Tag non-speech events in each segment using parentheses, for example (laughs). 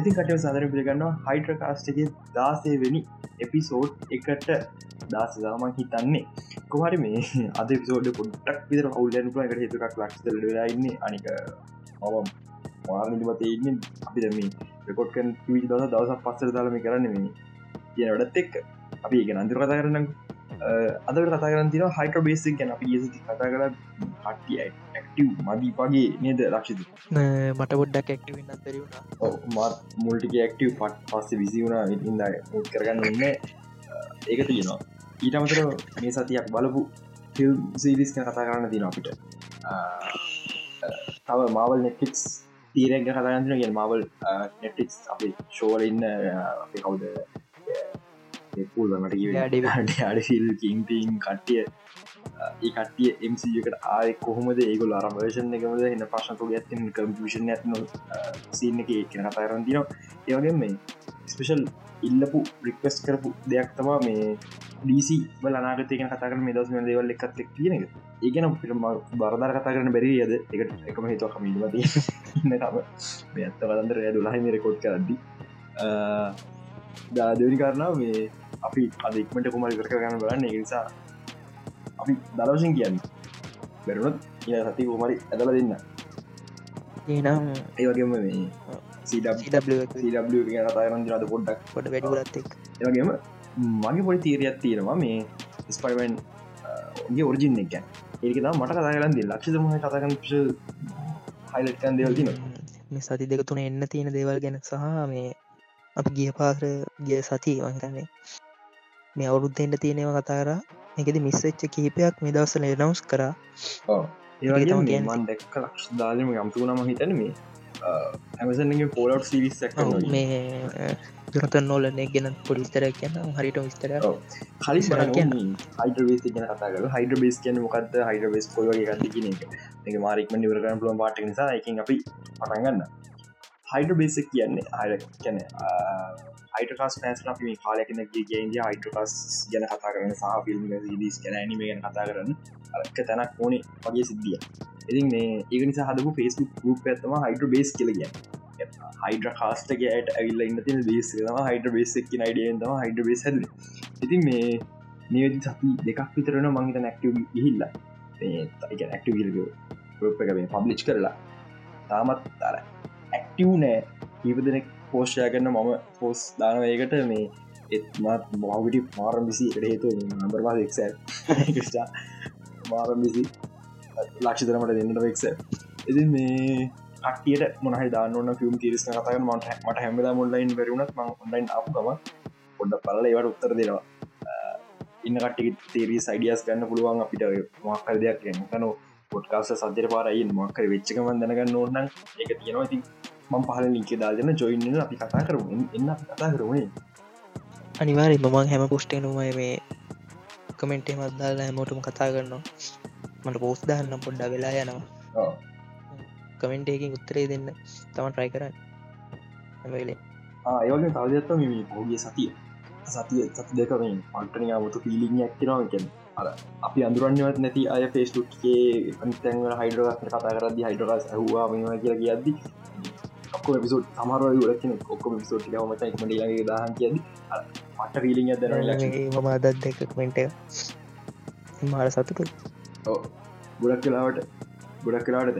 ඉතින් කට සදර පිළිගන්න හයිට්‍ර කාස්ටගේ දාසේ වෙනි එපිසෝඩ් එකට දාසදාමන් හිතන්නේ. කොහරි මේ අද සෝඩ පොඩ්ටක් විදර හවුල්ලන එකට හතුකක් ලක්ස්තල වෙලාඉන්න අනික මම මාර්නිමත ඉන්න. අපි දම රකොට්කන් වී දස දවසක් පස්සර දාලම කරන්න මේ කියන වැඩත් එක් අපි එක අන්තිර කතා කරන්න අද කතා කරන්න තින හයිට බේසික් ගැන. අපි යෙසි කතා කර කට්ටියයි ඇක්ටව් මදී පගේ නේද ලක්ෂිත මට බොඩ්ඩක් ඇක්ටවෙන්න තැරුණා මාත් මුල්ටික ඇක්ටව පට් පස්ස විසි වුණ ඉන්න කරගන්න ඉන්න. ඒක තියෙනවා. ඊට අමතර මේ සතියක් බලපු ෆිල් සීරිස් කතා කරන්න තින අපිට. තව මවල් නෙට්ෆික්ස් තීරෙක් කතාගන්න ගෙන් මවල් නෙට්ටික්ස් අපි ශෝල ඉන්න අපේ කවුද පුල් වනට අඩසිල් කින්ටීන් කට්ටිය ඒ කටිය එමකට ආය කොහොමද? ඒගොල අරමර්ෂන් එකමද එන්න පශනක ඇතින් කම්පිෂන් ඇත්න සින්න එක කියන කතාරන් තිනවා ඒවගේ මේ ස්පේෂල් ඉල්ලපු රික්වස් කරපු දෙයක් තමා මේ ඩීසි බල අනාගතයක කතාර මේ දස් දේවල් එකත් එක් කියන එක. ඒගන පිටම බරධර කතා කරන බැරි ඇද එකට එකම හිතුව කමීමද (laughs) ඇත්ත වලන්දර දුලාහිම රෙකෝඩ් කරද්දි. දාදවනි කරනාව මේ අපි අදක්මට කුමරි කර ගන්න බලන්න. නිසා අපි දරවශෙන් කියන්න. බැරුණත් ඒ සති කුමරි ඇදල දෙන්න. ඒනම් ඒවගේම මේ CW කතාරන් රද පොඩ්ඩක් පොට වැඩිගුලත් එක් ඒවගේම මගේ පොඩි තීරයක් තියෙනවා මේ ස්පයිමන් ගේ ඔරිජින් එක ඒක මට කතා කරන්න ලක්ෂ ම කතාගන්න හයිලට්කන් දෙවල්තින මේ සති දෙක තුන එන්න තියෙන දේවල් ගැන සහ මේ අප ගිය පාසර ගිය සති වන්තන්නේ මේ අවුරුද්ධෙන්ට තියෙනවා කතාර එකද මිස්සච්ච කහිපයක් මේ දවසල නවස් කරා. ඒමන් දැක්ක ලක්ෂ දාලම යම්තු නම හිතන මේ ඇමසන්ගේ පෝලට් සිරිස්සක් මේ ජනතන් නෝලන ගෙන පොඩිස්තර කියන්න. හරිට විස්තර කියන්න. හයිඩරේස් ගැන කතා කල හයිඩ බේස් කියන මොකක්ද හයිඩ බේස් කොල්ගේ ගති කියන එක. මාරික්ම නිවරගන පුලුවන් පාට නිසා එක අපි පටන්ගන්න හයිඩ බේසක් කියන්නේ අය කැන හයිටකාස් පෑස් අපි මේ කාලයකන ගේන්ද හයිටකාස් ගැන කතා කරන සහ ෆිල්ම් දිස් කැන ඇනිම ගැන කතා කරන්න අක තැනක් ඕනේ වගේ සිද්ධිය ඉතින් මේ ඒක නිසා හදපු ෆෙස්බුක් ගුප් ඇත්තම හයිඩ බේස් කියලග හයිඩ කාස්ටගේට ඇවිල්ල ඉන්න තින බේස් තම හයිඩ බේසක් නයිඩියන්තම හයිඩ බේස් හැද ඉතින් මේ මේදි සති දෙකක් විතරන මංහිත නැක්ටව ගිහිල්ල. ඇක්ටව ග එක පබ්ලිච් කරලා. තාමත් තර ඇක්ටව් නෑ. කීප දෙනෙක් පෝෂ්ෂය කරන්න මම පෝස් දානවයකට මේ එත්මත් මවගටි මාරම් විසි එකට හේතු නම්බරවා එක්ෂ මාරම් විසි ලක්ෂතරමට දෙන්නට වෙක්ස එති මේ අක්ටියට මොනහ දාන්න ියම් කිරිස් කතක මට මට හැමදා මුල්ලයින් වැරුණත් ම ඔන්ලයින් අපකම පොඩ්ඩ පල්ල ඒවට උත්තර දෙනවා. ඉන්න කට්ටි තේරී සයිඩියස් ගන්න පුළුවන් අපිට මක්කර දෙයක් කන පොට්කාස සජර පාරයි මක්කර වෙච්චකම දැනගන්න ඕන්න එක තියෙනවා. ඉතින් මං පහල ලින්ක දාගෙන ජොයින්න අපි කතා කරුණ එන්න කතා කරුණේ අනිවාරි මමන් හැම පුෂ්ටේනුමයි මේ කමෙන්ටේ මත්දාලා හැමෝටම කතා කරනවා. මට පෝස් දහන්න පොඩ්ඩ වෙලා යනවා. කමෙන්ටේකින් උත්තරේ දෙන්න. තම ට්‍රයි කරන්න. හැමවෙලේ ඒවගේ තවදත්ත මෙම පෝගිය සතිය. සතිය සති දෙකමින් පන්ටනයාමතු පිලිින් ඇක්තිනවා කෙන අර අපි අඳුරන්නවත් නැති අය ෆේස්ටුක්ගේ අනිතැන් හයිඩරස් කතා කරදදි හයිඩරස් හවා මෙම කියලා කියද්දි ඔක්කො පිසෝට් සමර ලක්න ඔක්කොම පිසෝට් මත එක්මට ලගේ දාහන් කියද මට රීලිිය දර මම අදත් දෙකක්මෙන්ට මාර සතුටු ගොඩක් කලාවට ගොඩක් කලාටද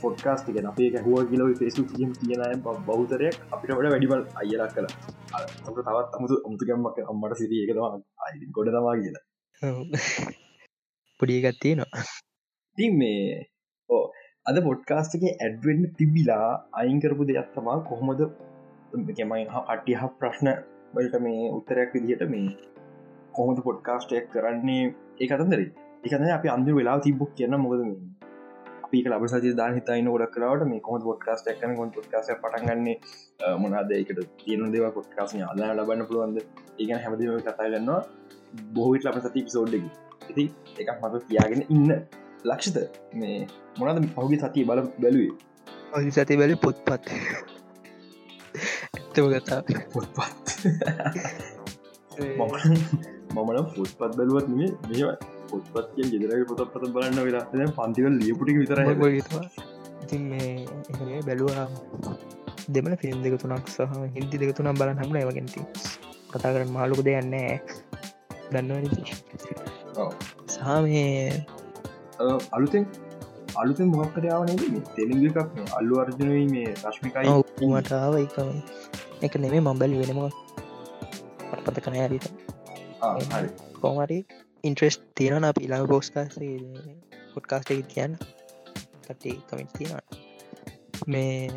පොඩ්කාස් ගෙන අපේ හුව කියලව ෆෙසු කියම් කියනය බෞතරයක් අපිට වඩ වැඩිබල් අයලක් කළ. තවත් අමුතු අමුතුකම්මක් අම්මට සිරිය එකතවා ගොඩ තමා කියලා. (laughs) පොඩියගත්තිය නවා ති මේ ඕ අද පොඩ්කාස්ටගේ ඇඩ්වෙන් තිබිලා අයිංකරපු දෙයක් තමා කොහොමද මයි අටිය හ ප්‍රශ්න වලට මේ උත්තරයක් විදිහට මේ කොහොමද පොඩ්කාස්ටයක් කරන්නේ ඒ අතන්දරේ එකන අපි අන්දු වෙලා තිබ්බක් කියන්න මොකද මේ? අපික ලබ සජ දා හිතයින ගොඩක් කරවට මේ කොහොම පොඩ්කාස්ට එකන කොන් පොඩ්කාස පටන්ගන්නේ මොනාදයකට තියෙන දේව පොඩ්කාස් අදා ලබන්න පුළුවන්ද? ඒගන හැමදීම කතා ගන්නවා බොහිට ලබ සති පිසෝඩ්ඩකි ඉති එකක් මත තියාගෙන ඉන්න. ලක්ෂිත. මේ මොනද පහුගේ සතිය බල බැලුවේ? ඔහි සති බැලි පොත්පත්. ඇත්තම කතා පොත්පත්. මමන පොත්පත් බැලුවත් මේ මේ පොත්පත්ය ගෙදරගේ පොතත් පත බලන්න වෙලා. පන්තිවල් ලියපුටි විතර ඉතින් මේ බැලුවා. දෙමන ෆිල්ම් දෙක තුනක් සහ හින්දි දෙක තුනම් බලන්න හමන ඒවගෙනති කතා කරන්න මාලුක දෙයන්නේ දන්නව සහ මේ අලුතෙන් අලුතෙන් මොක්කරයාව නේ තෙලිග එකක් අල්ලු අර්ජනයි මේ රශ්මිකයි මටාව එකම එක නෙමේ මම්බැලි වෙනම පත කන ඇරිත කෝමරි ඉන්ට්‍රෙස්් තියෙන අප ඉලාම පෝස්කාස පොඩ්කාස්ට කියන්න. කටේ කමිට තියෙනවා මේ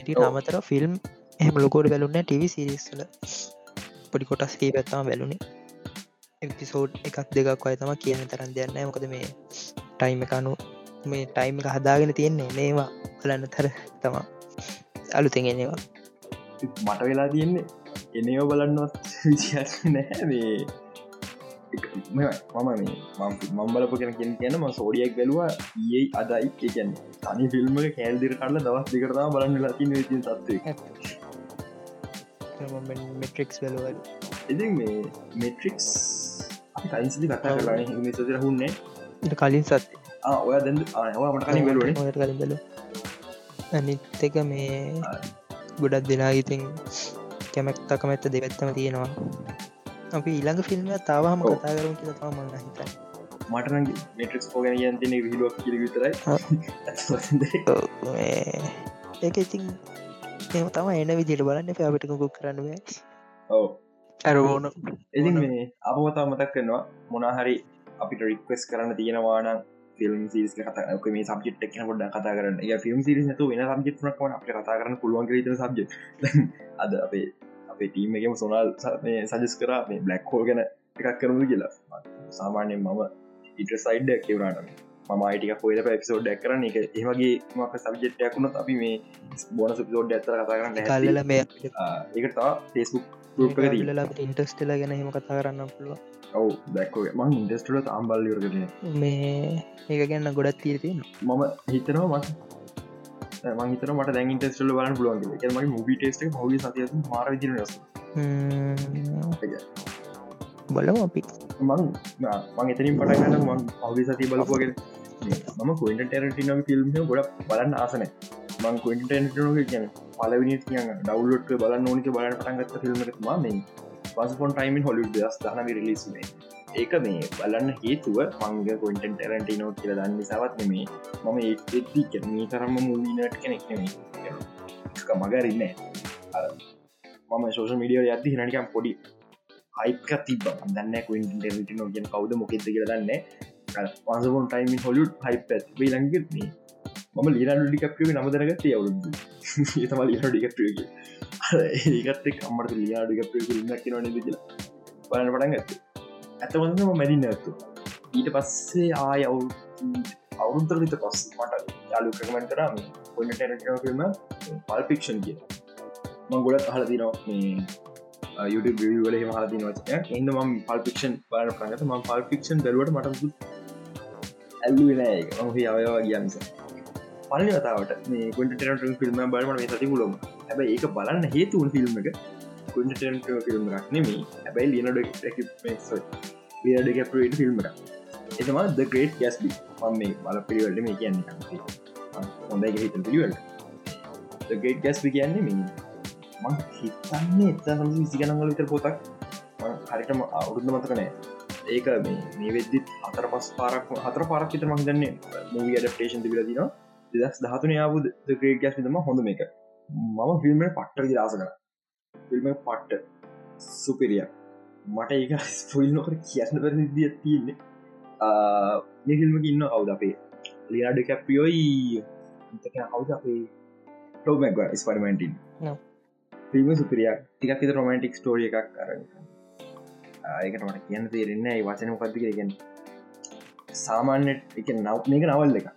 ඉටි අමතර ෆිල්ම් එහම ලොකෝඩ බැලුන්න ටව සිරිස්සල පොඩි කොටස්කේ පැත්තාම බැලුණේ එපිසෝඩ් එකක් දෙකක් අය තම කියන තරන් දෙන්න මොකද මේ ටයිම එකනු මේ ටයිම එක හදාගෙන තියෙන්නේ මේවා බලන්න තර තමා. අලුතෙගෙනවා මට වෙලා තියෙන්නේ එනෝ බලන්නවත් නැහැ. මේ මම මේ මම් බලපු කෙන කියෙන කියනම සෝඩියක් බැලවා ඒ අදයි. කියන්න තනි ෆිල්ම කෑල්දිර කරල දවස් දිකරතා බලන්න ලතින ති සත්ව මෙට්‍රික්ස් බලවල ඉති මේ මෙට්‍රික්ස් කයින්සිදි කතා කරලා මෙසර හුන්නේ. කලින් සත්. ඔය දැ මට කලින් බැලුව ට කලින් බැලු අනිත් එක මේ ගොඩක් දෙනා ඉතින් කැමැක්තක මැත්ත දෙවැත්තම තියෙනවා. අපි ඊළඟ ෆිල්ම් තාවහම කතා කරුම් කියල තම මන්න හිතයි මටන මෙට්‍රික්ස් පෝගෙන යන්තින විලුවක් කිර විතරයි. ඒක ඉතින් එම තම එන විදිට බලන්න. අපිට කුක් කරන්න ඔව ඇරෝන ඉතින් මේ අපමතා මතක් කරනවා මොනාහරි අපිට රික්වස් කරන්න තියෙනවාන ෆිල්ම් සිරිස් කතක මේ සබ්ජෙට් එක්න ොඩ කතා කරන්න. ඒ ෆිල්ම් සිරිස් නතු වෙන සබ්ජෙට්නක්ම අප කතා කරන්න පුළුවන් රීත සබ්ජෙ (laughs) අද අපේ අපේ ටීම් එකම සොනල් සජස් කර මේ බ්ලක් හෝ ගැන එකක් කරමු කියලා. සාමාන්‍යයෙන් මම ඉට සයිඩ් කෙවරට ම අයිටික පොල පිසෝඩ් කරන එක ඒමගේ මක සබ්ජෙට්යකුණත් අපි මේ බොන සුපිසෝඩ් ඇතර කතා කරන්න කල්ල මේ ඒකතා ෆෙස්බුක් ල ඉන්ටස්ටල ගැන හෙම කතා කරන්න පුළුව ඔව දැක්කෝ මං ඉන්ඩස්ටලට අම්බල් යරගෙන මේ ඒක ගැන්න ගොඩත් තීරතිය මම හිතනවා මට මහිතර මට දැන් ඉන්ටස්ටල බලන්න පුළුවන් මගේ මබි ටේස්ට හවි සතිය මාර විදිර ස් බලම අපි. මං මං එතනින් පටගන්න මං අවි සති බලපුගෙන මම කොයිට ටෙරටිනම ෆිල්ම් ගොඩ බලන්න ආසන මං කොයිටනගේ කියන පලවිනි කියන්න ඩවලෝට් බලන්න ඕනික බලන්න පටන්ගත්ත ෆිල්ම් ම පසපොන් ටයිමන් හොලි දස් දහන රිලිස්නේ ඒක මේ බලන්න හේතුව මංග කොන්ටන් ටරන්ටිනෝ කියල දන්න නිසාවත් නෙමේ මම ඒත්ති මේ තරම්ම මූලිනට කෙනෙක් නෙමේ මගරන්න මම සෝෂ මිඩියෝ යද්දි හිනනිකම් පොඩි අයික තිබ දන්න කොන්ටනෝ ගෙන කවද මොකෙද කියල දන්න පසපොන් ටයිම හොලුට් හයිප වේ ලංගත් මේ මම ලීනඩු ඩිකප්‍රිය නමදරගත අවුරුදු (laughs) ඒතම ලීන ඩිකප්‍රියගේ ඒකත් අම්මට ලියාඩිකප්‍රිය න්න කිනවන කියලා බලන්න පටන් ඇත්තේ ඇතවන්නම මැදින්න ඇත්තු ඊට පස්සේ ආය අවු අවුරුන්තර විත පස් මට යාලු ක්‍රමෙන්ට කරම පොන්නට ෆිල්ම පල්පික්ෂන් කිය මං ගොඩත් හල දිනවා මේ YouTube වල හල දිනවචය එන්න ම පල්පික්ෂන් බාන ප්‍රගත ම පල්පික්ෂන් බැලුවට මට ඇල්ලුවෙන එක මහහි අවයවා ගියමිස පලි කතාවට මේ කොට ෆිල්ම් බලම මේ සති මුලම හැබ ඒක බලන්න හේතුවන් ෆිල්ම් එක කුට ෆිල්ම් රක් නෙමේ හැබැයි ලියනඩ ලියඩ කැපට ෆිල්ම් එක එතම ද ග්‍රේට් ගැස්බි මම මේ බල පිළිවලට මේ කියන්න හොඳයි හිත පිළිවලට. ගේට් ගැස්බි කියන්නේ මේ මං හිතන්නේ එත සම විසිගනවල විතර පොතක්. හරිටම අවුරුද්ධ මතකනෑ ඒක මේ වෙද්දිත් අතර පස් පාරක් හතර පාරක් විතර මංගන්නේ මූවී අඩප්ටේෂන් තිබිලදින දෙදස් දහතුන යාබුද ග්‍රේට් ගැස් විතම හොඳ මේක මම ෆිල්ම් පට්ට රාස කර. ෆිල්ම පට්ට සුපිරිය. මට ඒක ස්පොයිල් නොකර කියන්න පැ දිය තියන්නේ. මේ ෆිල්ම ඉන්න කවුද අපේ? ලියාඩ කැපියෝයි කවුද අපේ? ටෝමැක් ස්පරිමෙන්ටින් ෆිල්ම සුපිරියක් ටිකක් විත රොමන්ටික් ස්ටෝරිය එකක් කරන්න ඒකට මට කියන්න තේරෙන්න ඒ වචන පත්ති කරගෙන සාමාන්‍යට එක නව මේක නවල් එක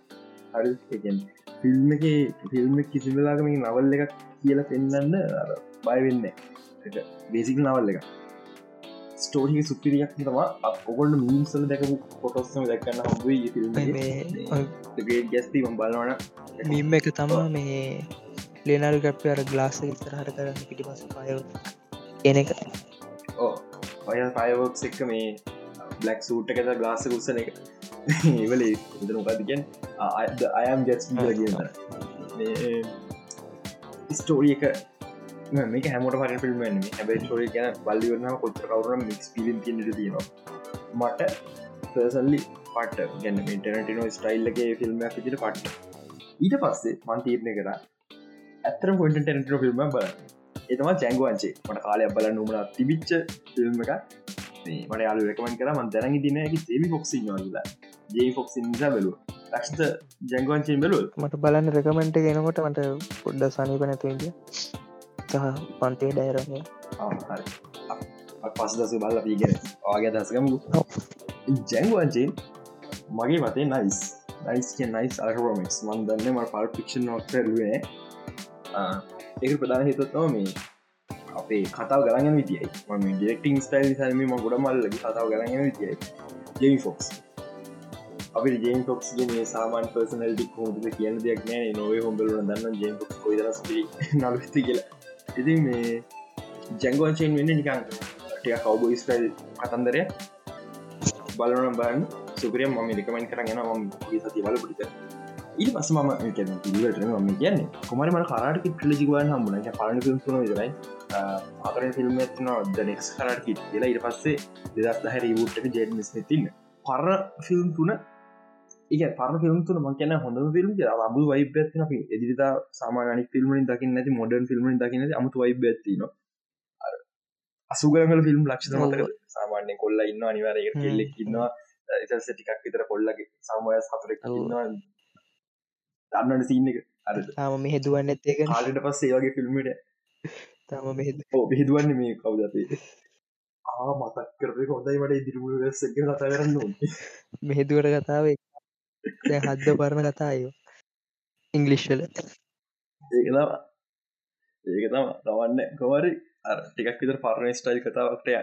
හරි? එකෙන් ෆිල්ම් එක ෆිල්ම් කිසිවෙලාගම නවල් එකක් කියලා පෙන්න්න බයවෙන්න බේසික නවල් එක ස්ටෝහි සුපිරියක් තම ඔකොල්ට මීසල දැකපු පොටොස්සම දැක්කන්න හොබයි ෆිල්ම් ගැස්ති බලවන මීම එක තමා මේ ලේනල් ගප්ප අර ගලාස ඉතරහට කරන්න පිටි පස පය එන එක ඔය පයවෝක් එක්ක මේ බ්ලක් සූට් එකත ගලාස කුස්සන එක ඒවල ඉදනකාතිකෙන් අයම් ගැස් කියන්න? ස්ටෝරිය එක මේක හැමට පර ෆිල්ම් හැබයි ටෝරිය ගැන බල්ලිවරන කොච්ච කවරන මික්ස් පිලින් තිනට තියෙනවා. මට පර්සල්ලි පට ගැන ඉටනටනෝ ස්ටයිල්ලගේ ෆිල්ම් පිට. පට්ට ඊට පස්සේ මන්තීරණය කර ඇත්තර පොට ටෙනට ෆිල්ම් බල එතම ජැංගුවන්චේ මට කාලය බල නුමන තිබිච්ච ෆිල්ම් එක මට යාලු රකමන් කර මන් දැනග දිනයකි සේවි ෆොක්සි ලා ජේ ෆොක්සි නිසා බලු ලක්ෂත ජැංගුවන්චෙන් බලු මට බලන්න රකමෙන්ට ගෙනකොට මට පොඩ්ඩ සනීප නැතුන්ට සහ පන්තේ ඩයිරනය පස් දස බල්ල පීගෙන ආගේ දසගමු ජැංගුවන්චෙන් මගේ මතේ නයිස් නයිස් නයිස් අරමක්ස් මන් දන්න ම පල් පික්ෂන් නොක්ටරුවේ ඒක ප්‍රධාන හිතත්ව මේ අපේ කතාව ගරන්න විතියි ම ඩෙක්ටිං ස්ටයිල් සම ම ගොඩ මල්ලගේ කතාව ගරන්න විතියි ජෙමි ෆොක්ස් අපි ජේම් ෆොක්ස් මේ සාමාන් පර්සනල්ටි හෝද කියන දෙයක් නෑ නොවේ හොම්බල දන්න ජේම් ෆොක්ස් කොයිදරස් නලස්ති කියලා. ඉති මේ ජැංගෝචයෙන් වෙන්න නිකන් ටිය කවබෝ ස්ටයිල් කතන්දරය බලනම් බන්න සුපරියම් ම රිකමන් කරගෙන ම සති බල පිට ඊට පස ම පිට ම කියන්න කොමර මට කරට ටලජිගවන් හම්බුන පලන ිල්ම් රයි අකර ෆිල්ම් න දනෙක් කරට කිට කියලා. ඉට පස්සේ දෙදස් දහ රීබුට්ට ජෙඩ මිස් තින්න පර ෆිල්ම් තුන ඒ පර ෆිල්ම් තුන ම කියන හොඳ ෆිල්ම් අබු වයිබත් අපි එදිතා සාමානි ෆිල්ම් දකින්න ඇති මොඩන් ෆිල්ම් දකින්න අමුතු වයිබ ඇතින අසුගරගල ෆිල්ම් ලක්ෂ මතක සාමාන්‍ය කොල්ල ඉන්න අනිවාරය කෙල්ලෙක් ඉන්නවා. එතස ටිකක් විතර කොල්ලගේ සමය සතුරෙක් ඉන්නවා දන්නට සින්න එක. අර තාම මෙහෙදුවන්න ඇත්තේක හාලට පස්සේ වගේ ෆිල්ම්මට තම මෙහෙද බෙහිදුවන්න මේ කවුදතේ ආ මතක් කරේ හොඳයි මට ඉදිරිමුල සක කතා කරන්න මෙහෙදුවට කතාව හද්ද පරණ කතායෝ ඉංගලිශ්වල ඒකතම ඒක තම තවන්න කොමරි ටිකක් විතර පරණ ස්ටයිල් කතාවක්ටය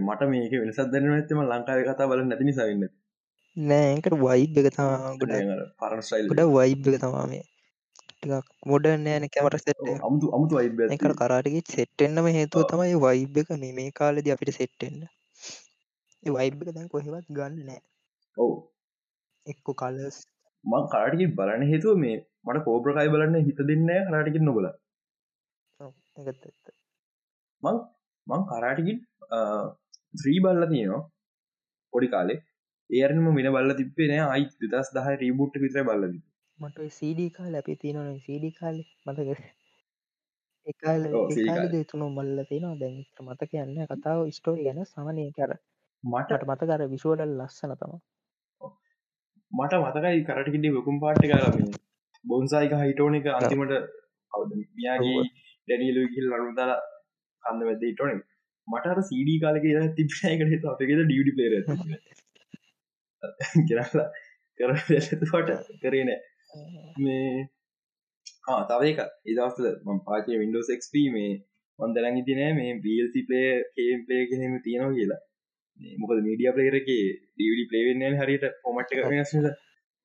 මට මේක වෙනසත් දැන ඇත්තම ලංකාව කතා බල නැති නිසාන්න නෑකට වයිබ් එක තම ගොඩ ගොඩ වයිබ් එක. තමා මේ. ටිකක් මොඩර්න් නෑන කැමට සෙට් අමුතු අමුතු වයිබ් එකට කරාටගේ සෙට්ටෙන්න්නම හේතුව තමයි වයිබ් එක මේ කාලෙද අපිට සෙට්ටෙන්න්න වයිබ් එක දැන් කොහෙවත් ගන්න නෑ. ඔවු. එක්කො කලස් මං කාටික බලන්න හේතුව මේ මට කෝප්‍රකයි බලන්න හිත දෙන්න කරාටිකින් නොබල. මං මං කරාටිකින් ත්‍රී බල්ල තියනවා පොඩි කාලේ ඒරම මින බල්ල තිබේ නෑ. අයි දස් දහ රීබුට් විතර බල්ලද මට සීඩී කාල අපි තියෙනවන සීඩි කාල. මතක එකල් තුනු මල්ල තියෙනවා. දැන් මත කියන්න කතාව ස්ටෝරි ගැන සමනය කර. මටට මත කර විශෝඩල් ලස්සන තම මට මතකයි කරටකිටි වකුම් පාට්ට කරම බොන්සායික හිටෝන එක අන්තිමට මියාගේ ඩැනිලු කිල් අනුදාල කන්න වැද ඉටෝන මට සීඩී කාලක තිබියකට අපකට ඩියටි පේර (laughs) කරලා කර කරන මේ තවක ඉදස්ල ම පාචය විඩෝස් එක්ප මේ වන්දරඟි තිනෑ මේ බල්සි පලේ කේම් පලේ කෙනෙම තියෙනවා කියලා. මොකද මීඩිය පලේරක ඩියඩි පලේවෙන්න හරියට පොමට් වෙනස්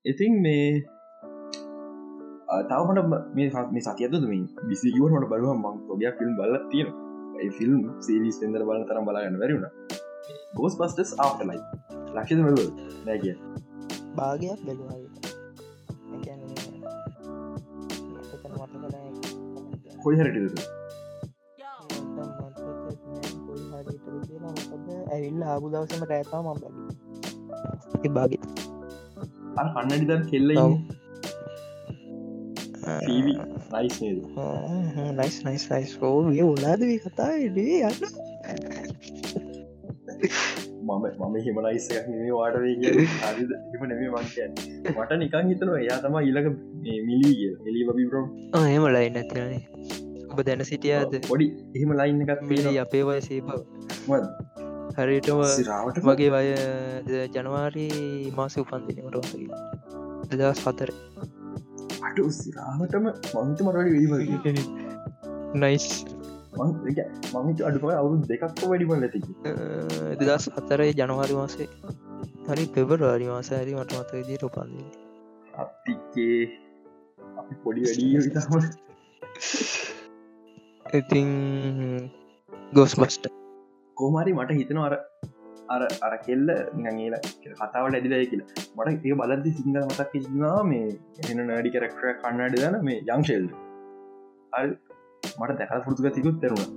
ඉතින් මේ තවමට මේ මේ සතියද මේ බිසිගුවනට බලුව මං පොඩියක් ෆිල්ම් බල තියෙන ෆිල්ම් සීවිස් පෙන්දර බලන තරම් බලන්න වැරුණ ගෝස් පස්ටස් ආලයි ලක්ෂ බලුව නෑගිය භාගයක් බැලුවා කොයි හරටද ඇවිල්ල ආපු දවසම රෑතා ම බැ බාග කන්නඩි දන් කෙල්ල නයිස් නයිස් නයිස් නයිස් ෝ උලාදවී කතා ඩේ යන්න මම මම හිමලයිස් නේ වාටවේ කිය එම නෙමේ මංකයන් මට නිකන් හිතනවා එයා තම ඉලක මිලී එලි බබි බ්‍රෝ එහෙම ලයි නැතිනේ ඔබ දැන සිටියාද? පොඩි එහෙම ලයින්න එකත් මිලි අපේ වයසේ බව. හරිටම රාවට වගේ වය ජනවාරී මාස උපන්දිනීමට දදස් පතර අට සිරාමටම මංත මරට වීම නයිස් (laughs) මං අඩුව අවුරු දෙකක් වැඩිම ඇති දෙදස් හතරේ ජනවාරි මාසේ. හරි පෙබරවාරි මාස හරි මට මත විදිට උපන්දී අපතිකේ අපි පොඩි වැඩී ඉතින් ගෝස් බස්ට කෝමරි මට හිතන අර අර අර කෙල්ල නිගේල කතාවට ඇදිලය කියලා. මට ඒ බලද්දි සිංහල මතක් කිසිනා මේ එන නඩි කරක්ටර කන්නඩ දන මේ යංශෙල්ද මට දැක පුරතුක තිකුත් තෙරුණ.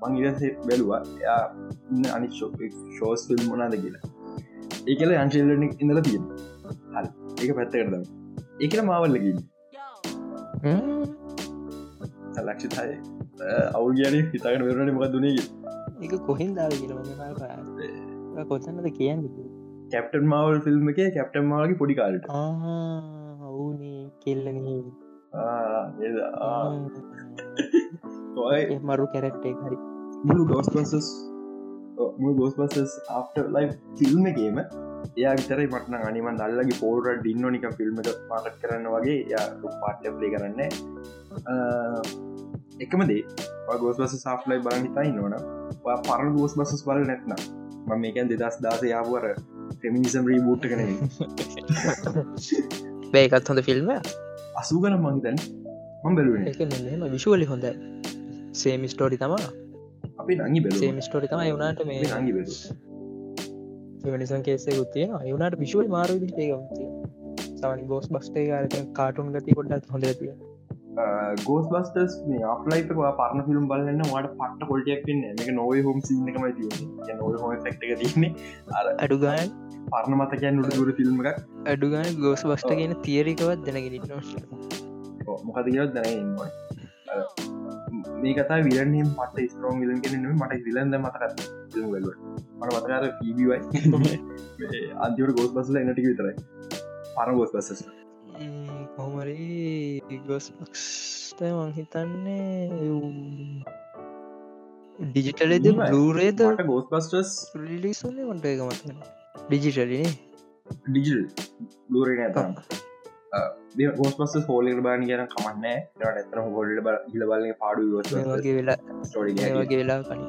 මං ඉවසේ බැලවා යා ඉන්න අනි ෂෝස් ෆිල්ම් මොනාද කියලා. ඒ කියල අංශල්ලනික් ඉඳල තියෙන හල් ඒක පැත්ත කරදම ඒකන මාවල්ලකින් ලක්ෂිතය අවු කියන හිතාගෙන වෙරට මොක දුනේ එක කොහෙන් දාල කියල කොතන්නද කියන්න කැප්ටන් මවල් ෆිල්ම් එක කැප්ටන් මාගේ පොඩි කාලට. කෙල්ලන මරු (laughs) කැරක්ටේ හරි. මුළු ගෝස්පසස් ගෝස් පසස් අප ලයි ෆිල්ම් එකේම එයා විතරයි මටන අනිමන් දල්ලගේ පෝර ඩින්න නික ෆිල්ම් පාටක් කරන්න වගේ යා පාට්‍ය ප්ලේ කරන්න. එකම දේ ගෝස් බස සාෆ්ලයි බල හිතයි නොන පරණ ගෝස් බසස් බල නැත්න ම මේකන් දෙදස් දාස යාපුවර ෆෙමිනිසම් රීබූට් කන බේකත් හොඳ ෆිල්ම් අසූ ගන මහිතන් ම විශුවලි හොඳ සේම ස්ටෝරි තමා අපි නඟි බැල සේම ස්ටෝරි තම යුනාට මේ නඟි බැලු නිසන් කේසේ ගුත්තිය අයුනාට විශුවල් මාරු ඒග සවනි ගෝස් බස්ටේ කාරක කාටුන් ගති පොඩ්ඩත් හොඳ තිය ගෝස් බස්ටස් මේ අපලයිට පරන ෆිල්ම් බලන්න වාට පට කොල්ටයක් පින්න එක නොව හෝම් සින්නකමයි තිය නොව හෝ ෙක්ට තින්නේ අඩුගාන් පරණ මතකයන් උඩ දුර ෆිල්ම් එක අඩුගාන ගෝස් බස්ට කියන තියරිකවත් දැනගෙන මොකද කියවත් දැනන්නවා මේ කතා විරනම් මට ස්ට්‍රෝන් විලන් කෙනෙ මට විලන්ද මතකත් වැල මට මතකාර පීබිවයි අන්තිවට ගෝස් බස්ල එනටික විතරයි. පර ගෝස් බස්සස් කොහමරි ගොස් පක්ස්ට මංහිතන්නේ ඩිජිටලෙද ලූරේද ගෝස් පස්ටස් රිලිසුන්නේ මට එක මත ඩිජිටලිනේ ඩිජල් ලූරේ ඇතම් ගෝස් පස්ස හෝලට බාන කියන කමන්න ඇතන හොල්ට බ හිල බල පාඩු වගේ වෙලා වගේ වෙලා කන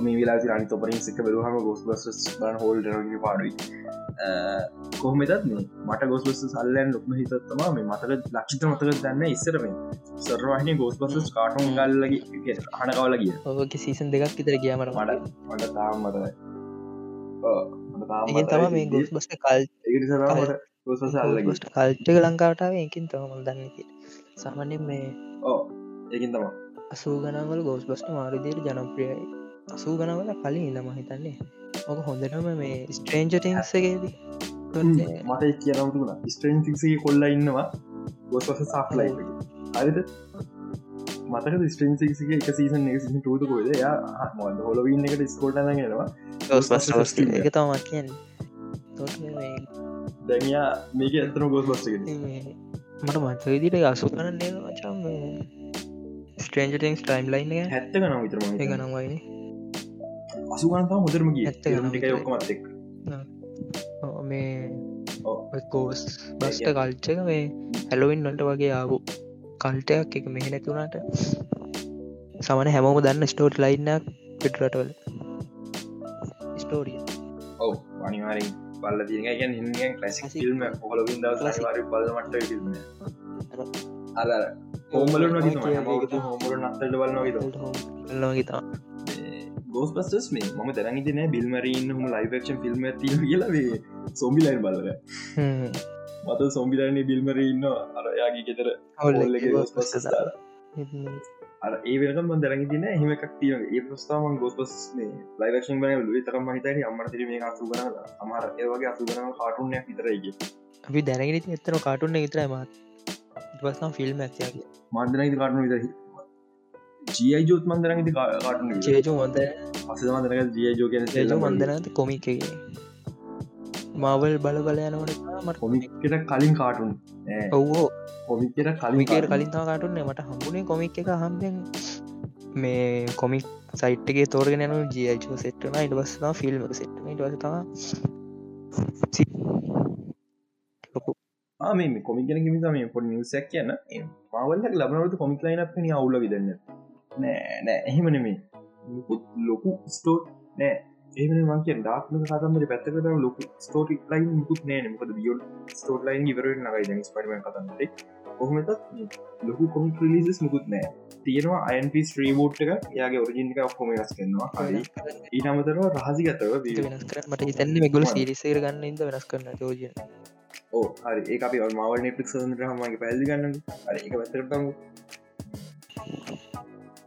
මේ වෙලා රනි තොපරින් සික බලහම ගෝස් බස් බන් හෝල් පාඩුයි කොහමතත් මට ගොස් සල්ලන් ලොක්ම හිතත්තම මේ මතක ලක්ෂිත මතක දන්න ඉස්සරම සරවාහින ගෝස් බස් කාටුන් ගල්ලගේ හනකවල කිය ඔක සීසන් දෙකක් විතර කියමට මට මට තාම් මතයි තම මේ ගොස් බස් කල් කල්ටක ලංකාවටාව එකින් තම දන්න සාමන්‍ය මේ ඕ ඒකින් තම අසූ ගනවල ගෝස් බස්ට මාරුදියට ජනප්‍රියයි අසූ ගනවල කලින් ඉඳම හිතන්නේ ඕක හොඳටම මේ ස්ට්‍රේන්ජටිංසගේදී මට කියනවුණ ස්ට්‍රේන්සිගේ කොල්ල ඉන්නවා. ගොස්වස සාෆ්ලයි හරිද? මතක ස්ට්‍රේන්සිගේ එක සීසන් එක සිහි ටූත කොද යා මොද හොලවන්න එකට ස්කෝට ගෙනවා එක තමා කියන්න. දැනයා මේක ඇතන ගොස් බස්ට මට මත විදිට අසු කරන්නේ මචම් ස්ට්‍රේන්ජටිංස් ටයිම් ලයින් හැත්ත කන විතරම ගනවයින අසුගන්තා මුදරම ගිය ටික ඔක්කමත් එක් මේ කෝස් බස්ට කල්චක මේ හැලොවින් නොට වගේ ආපු කල්ටයක් එක මෙහ නැතුුණට සමන හැමෝම දන්න ස්ටෝට් ලයින්නක් පිටරටවල ස්ටෝරිය ඔව අනිවාරෙන් බල්ල තියන ගැන් හිගෙන් ලැසි ිල්ම හොලවින් වාර බලමට ිල්ම අර හෝමල හෝමල නත්තට බලන්නගේ ලෝගතා ගෝස් පස්ටස් මේ ම දැනගතින බිල්මරන්න හම. ලයිවක්ෂන් ෆිල්ම් ති කියලවේ සොම්බිලයින් බලර මත සොම්බිලන්නේ බිල්මරඉන්න අරයාගේ ගෙතර හොල්ලගේ ගෝස් පස් අර ඒවකම දැරග තින හෙමක් තිය ඒ ප්‍රස්ථාවන් ගෝස් පස් මේ ලයිවක්ෂන් බන ලුව තරම හිතන අම්මර ම අසු ගන අමර ඒවගේ අසු ගන කාටුන්ය විතරයිගේ අපි දැනගෙන එතන කාටුන්න විතරයි මත්. පස්ම් ෆිල්ම් ඇතියාගේ මන්දනයි කාටුන විතරහි ජයි ජෝත් මන්දර ති කාටන චේජු හොඳ අස මන්දර ජයජෝ කියන ජේජු මන්දනත කොමිකගේ මවල් බල බල යනවට මට කොමිකට කලින් කාටුන් ඔවෝ කොමිකට කමිකර කලින් කලින් තා කාටුන්නේ මට හම්බුණේ කොමික් එක හම්බෙන් මේ කොමික් සයිට්ගේ තෝරගෙන යනු ජයජෝ සෙට්ටන ඉට බස්නා ෆිල්ම් සෙට්න ඉට වසතා මේ කොමිගෙන මිත මේ පොඩ නිවසයක් කියන්න. මවල්ල ලබනවට කොමික් ලයිනක් පනි අවුල විදන්න නෑ නෑ එහෙමනෙමේ ලොකු ස්ටෝට් නෑ. ඒම මංක ඩාක්ම කතන්දර පැත්තකට ලොකු ස්ටෝටි ලයින් මුකුත් නෑ මොකද බියෝ ස්ටෝට් ලයින් ඉවර නගයි දැ ස්පටම කතන්දේ කොහමතත් ලොකු කොමික් ලිසිස් මුකුත් නෑ. තියෙනවා අයන්ප ස්ත්‍රීබෝට් එක. යාගේ ඔරජිනික ඔක්කොම වෙනස් කරනවා. හරි රහසිගතව වෙනස් කර මට හිතන්න මෙගුල සිරිසේර ගන්න ඉද වෙනස් කරන්න යෝජන ඕ හරි. ඒ අපි මවල් නෙපික් සඳර හමගේ පැල්ලි ගන්න හරි එක පැතරටම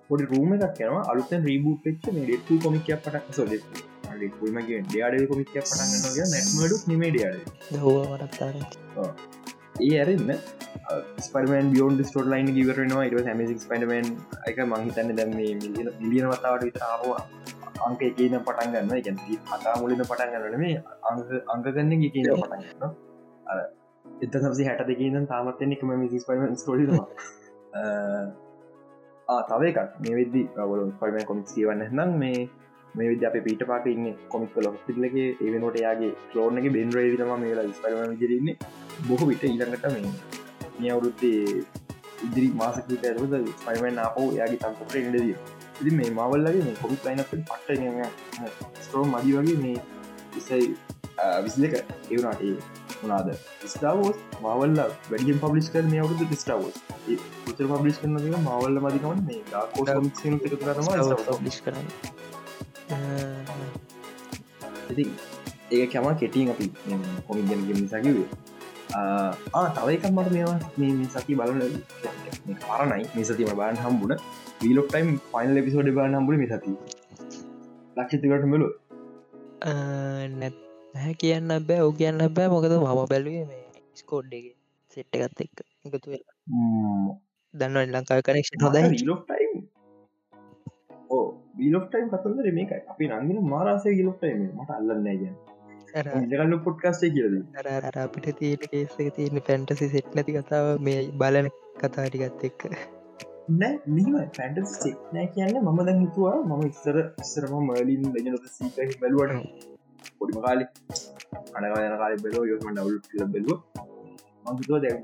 පොඩි රූම එකක් යනවා. අලුතන් රීබූට් පච්ච මේ ඩෙක්ු කොමිකයක් පටක් සො ඩෙක්ුමගේ ඩයාඩ කොමිකයක් පටගන්න ය නැටමඩු නිමේඩියාඩ හෝවරත්තාර ඒ ඇරන්න ස්පරමන් බියෝන් ස්ටෝට ලයින් ගවරනවා ඉට හැමසි ස්පඩමන් එක මංහිතන්න දැම මිලියන වතාවට විතරාවා අංක එකන පටන් ගන්න ගැ අතා මුලින පටන් ගන්නන මේ අංක අංකගන්න කියන පටන් අර එත සසි හැට දෙකන තාමත්තෙනෙකම මිසිස් පම ස්ටෝඩි තව එකක්. මේ වෙද්දි වල පයිම කොමික් කියවන්න නම් මේ මේ විද අප පීට පාක ඉන්න කොමික් ලො පිල්ලගේ ඒවනට යාගේ ලෝනගේ බෙන් රේවිතම මේ වෙලා ස්පරම විදිරන්න බොහෝ විට ඊළඟට මේ මේ අවුරුත්තේ ඉදිරි මාසකීත ඇරුද පයිමෙන් අපෝ යාගේ තම්පට ඉඩදිය ඉදි මේ මවල්ලගේ මේ කොමික් ලයින පට්ට ස්ටෝ මදි වගේ මේ ඉසයි විසිලක එවුනාටේ වනාද ස්ටාවෝස් මවල්ල වැඩියම් පබ්ලිස් කර මේ අවුදු ස්ටාවෝස් උතර පබ්ලිස් කරන මවල්ල මදිකවන්න මේ ඩාකෝ එකතු කරම ලිස් කරන්න ඉති ඒ කැම කෙටින් අපි කොමිගෙන් නිසාකිවේ තව එකක් මට මේවා මේ සති බලන කාරණයි. මේ සතිම බාන් හම්බුණ Wheel of Time final episode බාන හම්බුණ මේ සති ලක්ෂතිකට මෙලු. නැත් හැ කියන්න බෑ ඕ කියන්න බෑ. මොකද මම බැලුවේ මේ ස්කෝඩ්ඩගේ සෙට්ට එකත් එක් එකතු වෙලා. දන්න ලංකා කනෙක්ෂ හොදයි ලොක් ටයිම් ඕ බිලොක්ටයිම් කතන්දර මේක අපි රංගෙන මාරාසය ගිලොක්ටයිම මට අල්ලන්න ගැන ඉගල්ල පොට්කාස්ටේ කියද අර අපිට තියෙන කේසක තියෙන පැන්ටසි සෙට් නැති කතාව මේ බලන කතාටිකත් එක්ක. නෑ පැන්ට සෙක් නෑ කියන්න මම දැන් හිතුවා මම ඉස්සර ඉස්සරම මලින් ලජනත සීක බැලුවට පොඩිම කාලි අනගයන කාලි බෙලෝ යොම ඩවල් ල බැලුව. මංතුව දැ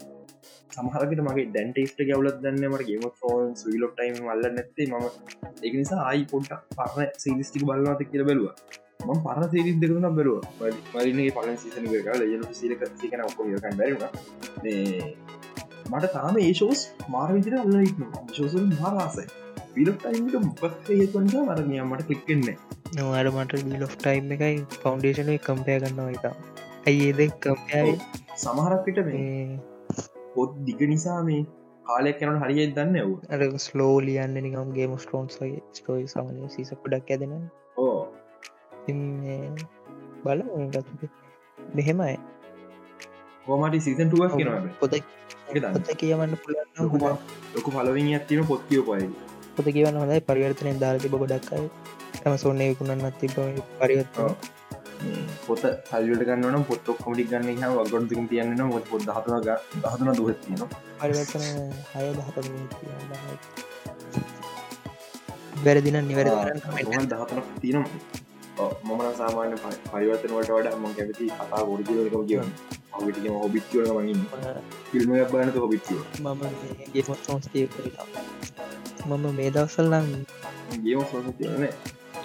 සමහරකට මගේ දැන්ටේස්ට ගවලත් දන්න මට ගේම ෆෝන් සවිලොක් ටයිම් අල්ල නැත්තේ. ම එක නිසා ආයි පොට්ට පරණ සිරිස්ටික බලන්නත කියල බැලවා. ම පර සිරිස් දෙකන බැලුව. මරිනගේ පලන් සිසන එක ලජන සිලක සිකන ඔක්කොම යකන් බැරිුණ මට තාම ඒශෝස් මාර විදිර අල්ල ශෝසල් මාරාසයි පිලොක් ටයිම්ට මොකක් හේතුවන්ට මරගිය මට කලික්කෙන්නේ නොවාට මට බිල් ඔෆ් ටයිම් එකයි ෆෞන්ඩේෂන කම්පය ගන්නවා එක ඇයි ඒද කම්පයයි සමහරක්කට මේ පොත් දිග නිසා මේ කාලයක් කනට හරිය දන්න ඇව් අර ස්ලෝ ලියන්න නිකම් ගේම ස්ටෝන්ස් වගේ ස්ටෝයි සමනය සිස පොඩක් ඇදෙන ඕ බල මෙහෙමයි. හෝමට සීසන්ටුවක් කියෙන පොත පොත කියවන්න පුළ ලොකු පලවින් ඇත්තින පොත් කියෝ පයි පොත කියවන්න හොඳයි. පරිවර්තනය දාලති බොඩක්යි ඇමසෝන්නේ විකුණන්න තිබ පරිවත්ව පොත සල්ලට ගන්නන පොත් කොමටි ගන්න හ වගොන්තික තියන්න ොත් පොත් හතුන දහතුන දුහත්තින පරිවර්තන හය දහත වැරදින නිවැර දහතන තිනම් මමන සාමාන්‍ය පරිවර්තන වලට වඩ ම කැමති කතා ගොඩිලක කියවන්න. ඔවිටම හොබිත්වල මගින් ෆිල්ම බානත හොබිත්ව මම ගේ මම මේ දවසල් නම්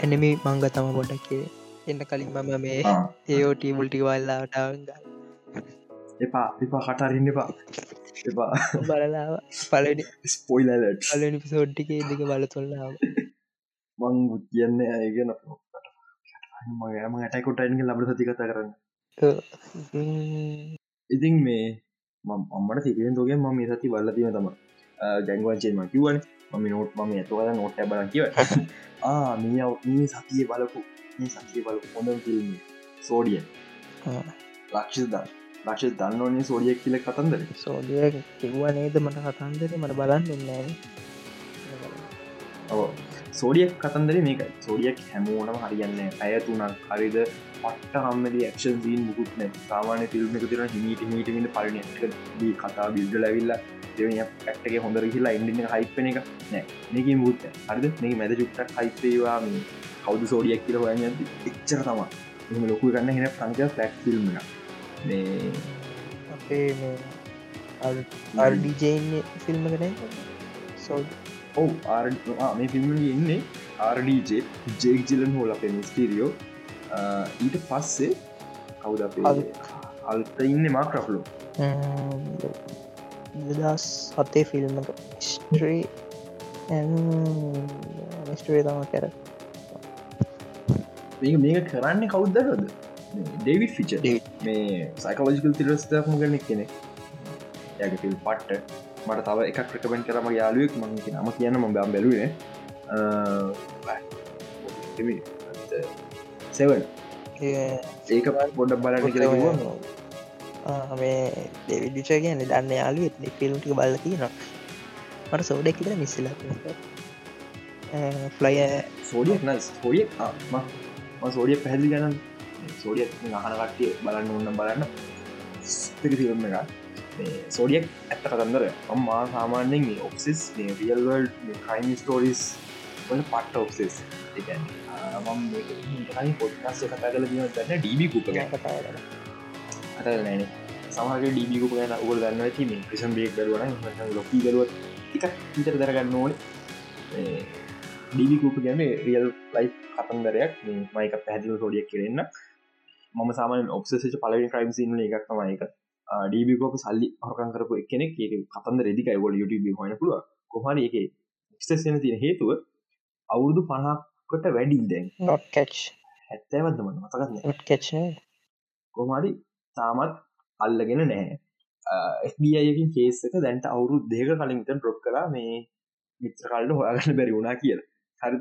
එනමි මංග තම පොඩක්කේ එන්න කලින් මම මේ ඒෝටී මුල්ටි වල්ලාටාවග එපා එපා කටරන්න එපා. එපා. බලලාව පලනි ස්පොයිලට පලනි පිසෝඩ්ටිකේ දික බල තුල්ලාව මං කියන්න ඇගෙන මගේම ඇටයිකොටයින්ගේ ලබ සති කතා කරන්න. ඉතින් මේ මම්මට සිරියෙන් තෝගේ ම මේ සති බල්ල තින තම ගැංගුවන්චේම කිවන මම නෝට් මම ඇතුවල නොට බල කිව මේ මේ සතිය බලපු මේ සතිය බල හොඳ ෆිල්ම් සෝඩියන් ලක්ෂ ද ලක්ෂ දන්නවනේ සෝඩියක් කියල කතන්දර. සෝඩිය කිව්වා නේද මට කතන්දර? මට බලන්න නෑ සෝඩියක් කතන්දර මේක සෝඩියක් හැමෝනම හරියන්න ඇයතුනක් හරිද පට්ට හම්මද ක්ෂන් දීන් මුකුත් නැ සාමානය ෆිල්ම් එක තිර හිමීට මීටමිට පලන දී කතා බිල්ඩ ලැවිල්ලා ඇක්ටගේ හොඳර කියලා ඉන්ඩින හයිපන එක නෑ මේක මුත් හරිද මේ මැද චුක්ටක් හයිපේවා කවුද සෝඩියක් කියල හොයන්න එච්චර තම එම ලොකු ගන්න හෙන සංකය ෆලක්් ෆිල්ම් මේ අපේ අර්ඩිජයින් ෆිල්ම් කන සෝ ඔව් මේ ෆිල්ම්ගේ ඉන්නේ ආර්ඩජේ ජෙක් ජිලන් හෝල අපේ මිස්ටීරියෝ ඊට පස්සේ කවුද අල්ත ඉන්න මාක්‍රෆලු දස් හතේ ෆිල්ම් ස්ට්‍රී ස්ටේ තම කර. මේ මේක කරන්න කවුද්දරද ඩේවිඩ් ෆිච මේ සයිකෝජිකල් තිරස්තක්ම කරනෙක් කෙනෙ යග ෆිල් පට්ට මට තව එකක් ප්‍රකමෙන්ට කරම යාලුවෙක් මං නම කියන්න ම බම් බැලුවේ සෙවන් ඒක ගොඩ බලන්න කියලා මේ දෙවිඩිච කියන්න දන්න යාලුවෙත් ෆිල්ම්ටික බල්ල තියෙනවා මට සෝඩක් කියලා මිස්සල ෆ්ලය සෝඩියක් නයි සෝඩිය සෝඩිය පැහැදිි ගන්න සෝඩිය අහන කට්ටිය බලන්න ඔන්න බලන්න පිරිසිම එක සෝඩියක් ඇත්ත කතන්දර අම්මා සාමාන්‍යෙන් ඔක්සිස් රියල්වල් ක්‍රයිම් ස්ටෝරිස් වල පට්ට ඔක්සිස් මම පොඩ්කාස් කතා කල දන්න ඩීබි කුප කතා අත නෑන සමහක ඩීබිකුප ගැන උගල් ගන්න ඇති පිසම් බේක් දරුවන ලොකී දරුවත් එක ඉතර දරගන්න ඕන. ඩීබිකුප ගැන රියල් ලයි කතන්දරයක් මයික පැදිල සෝඩියක් කරන්න මම සාමන ඔක්සේච පලවි ක්‍රයිම් සින්න එකක් තමයි එක ඩීබිකෝක සල්ලි හොකන් කරපු එකනෙක් ඒ කතන්ද රෙදිකයි වොල යුටබ හොන පුළුව කොහන එක එක්ස්ටෙන් තියෙන හේතුව අවුරුදු පනහක්කොට වැඩි දැන්. නොට්කච් හැත්තෑවදම මතකත් කච් කොහමරි තාමත් අල්ලගෙන නෑ FBIකින් කේසක දැන්ට අවුරු දෙක කලින්ට ඩොප් කලා මේ මිත්‍රකල්ට හොයාගන්න බැරි වුණා කියල. හරි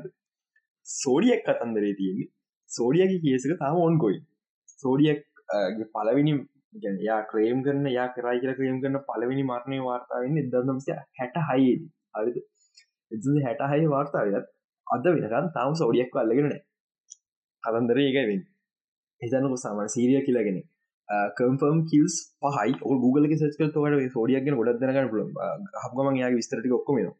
සෝඩියක් කතන්දරේ තියෙන්නේ. සෝඩියගේ කේසක තාම ඔන්කොයි සෝඩියක් පලවිනි යා ක්‍රේම් කරන යා කරයි කියල ක්‍රේම් කරන පලවෙනි මරණය වාර්තාවන්න එදදමස හැට හයිද හරිද? එ හැට හයි වාර්තාවයත් අද වෙනකන් තාම සෝඩියක් අල්ලගෙන කතන්දර ඒකයිවෙන් එතනක සාමන සීරිය කියලාගෙන කම්ෆර්ම් කිල්ස් පහයි. ගුගල සක තවට සෝඩියක්ගෙන ගොඩක් දනගන්න පුල හක්ගමන් යාගේ විස්තරටි ඔක්කොමෙන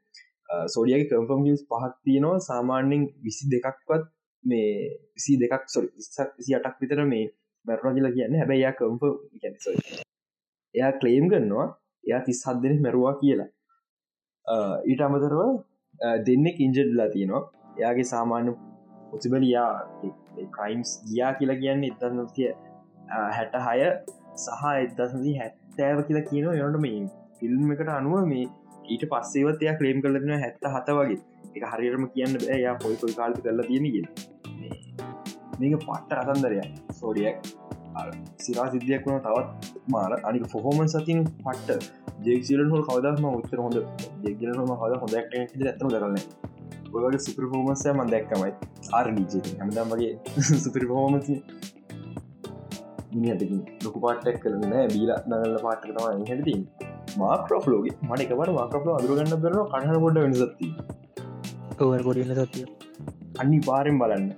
සෝඩියගේ කම්ෆර්ම් කිල්ස් පහක් තියෙනවා. සාමාන්‍යෙන් විසි දෙකක්වත් මේ විසි දෙකක් සොරි විසි අටක් විතර මේ මැරුණ කියලා කියන්න හැබැයි යා කම්ප එයා ක්ලේම් කරනවා එයා තිස් හත් දෙනෙක් මැරවා කියලා. ඊට අමතරව දෙන්නෙක් ඉන්ජඩ්ලා තියෙනවා. එයාගේ සාමාන්‍ය පොසිබලයා ක්‍රයිම්ස් ගියා කියලා කියන්න එතන්නතිය හැට හය සහ එදසදී හැත්තෑව කියලා කියන යොට මේ ෆිල්ම් එකට අනුව මේ ඊට පස්සේවත් එයා ක්‍රේම් කරලතින හැත්ත හත වගේ. එක හරිරම කියන්න බෑ. යා පොයි පොයි කාල්පි කරලා තියෙනගෙන මේක පට්ට කතන්දරය සෝඩියක් සිරා සිද්ධියක් වන තවත්. මාර අනික ෆොහෝමන් සතින් පට්ට. ජෙක්සිලන් හොල් කවදක්ම උත්තර හොඳ ජෙක්ලම හද හොඳක් ඇතම කරන්න ඔකට සුපර ෆෝමන්සය මන් දැක්කමයි ආර්ඩීජ හමදම් වගේ (laughs) සුපරි ෆෝමස ලොකු පාටක් කරන බීල නගල්ල පාටක තම හැති මාක්‍රෝලෝගේ මටකවට මාක්‍රෝ අදුරගන්න බර කණහ පොඩ වෙනසත්ති ඔවර් ගොඩන්න සතිය අනි පාරෙන් බලන්න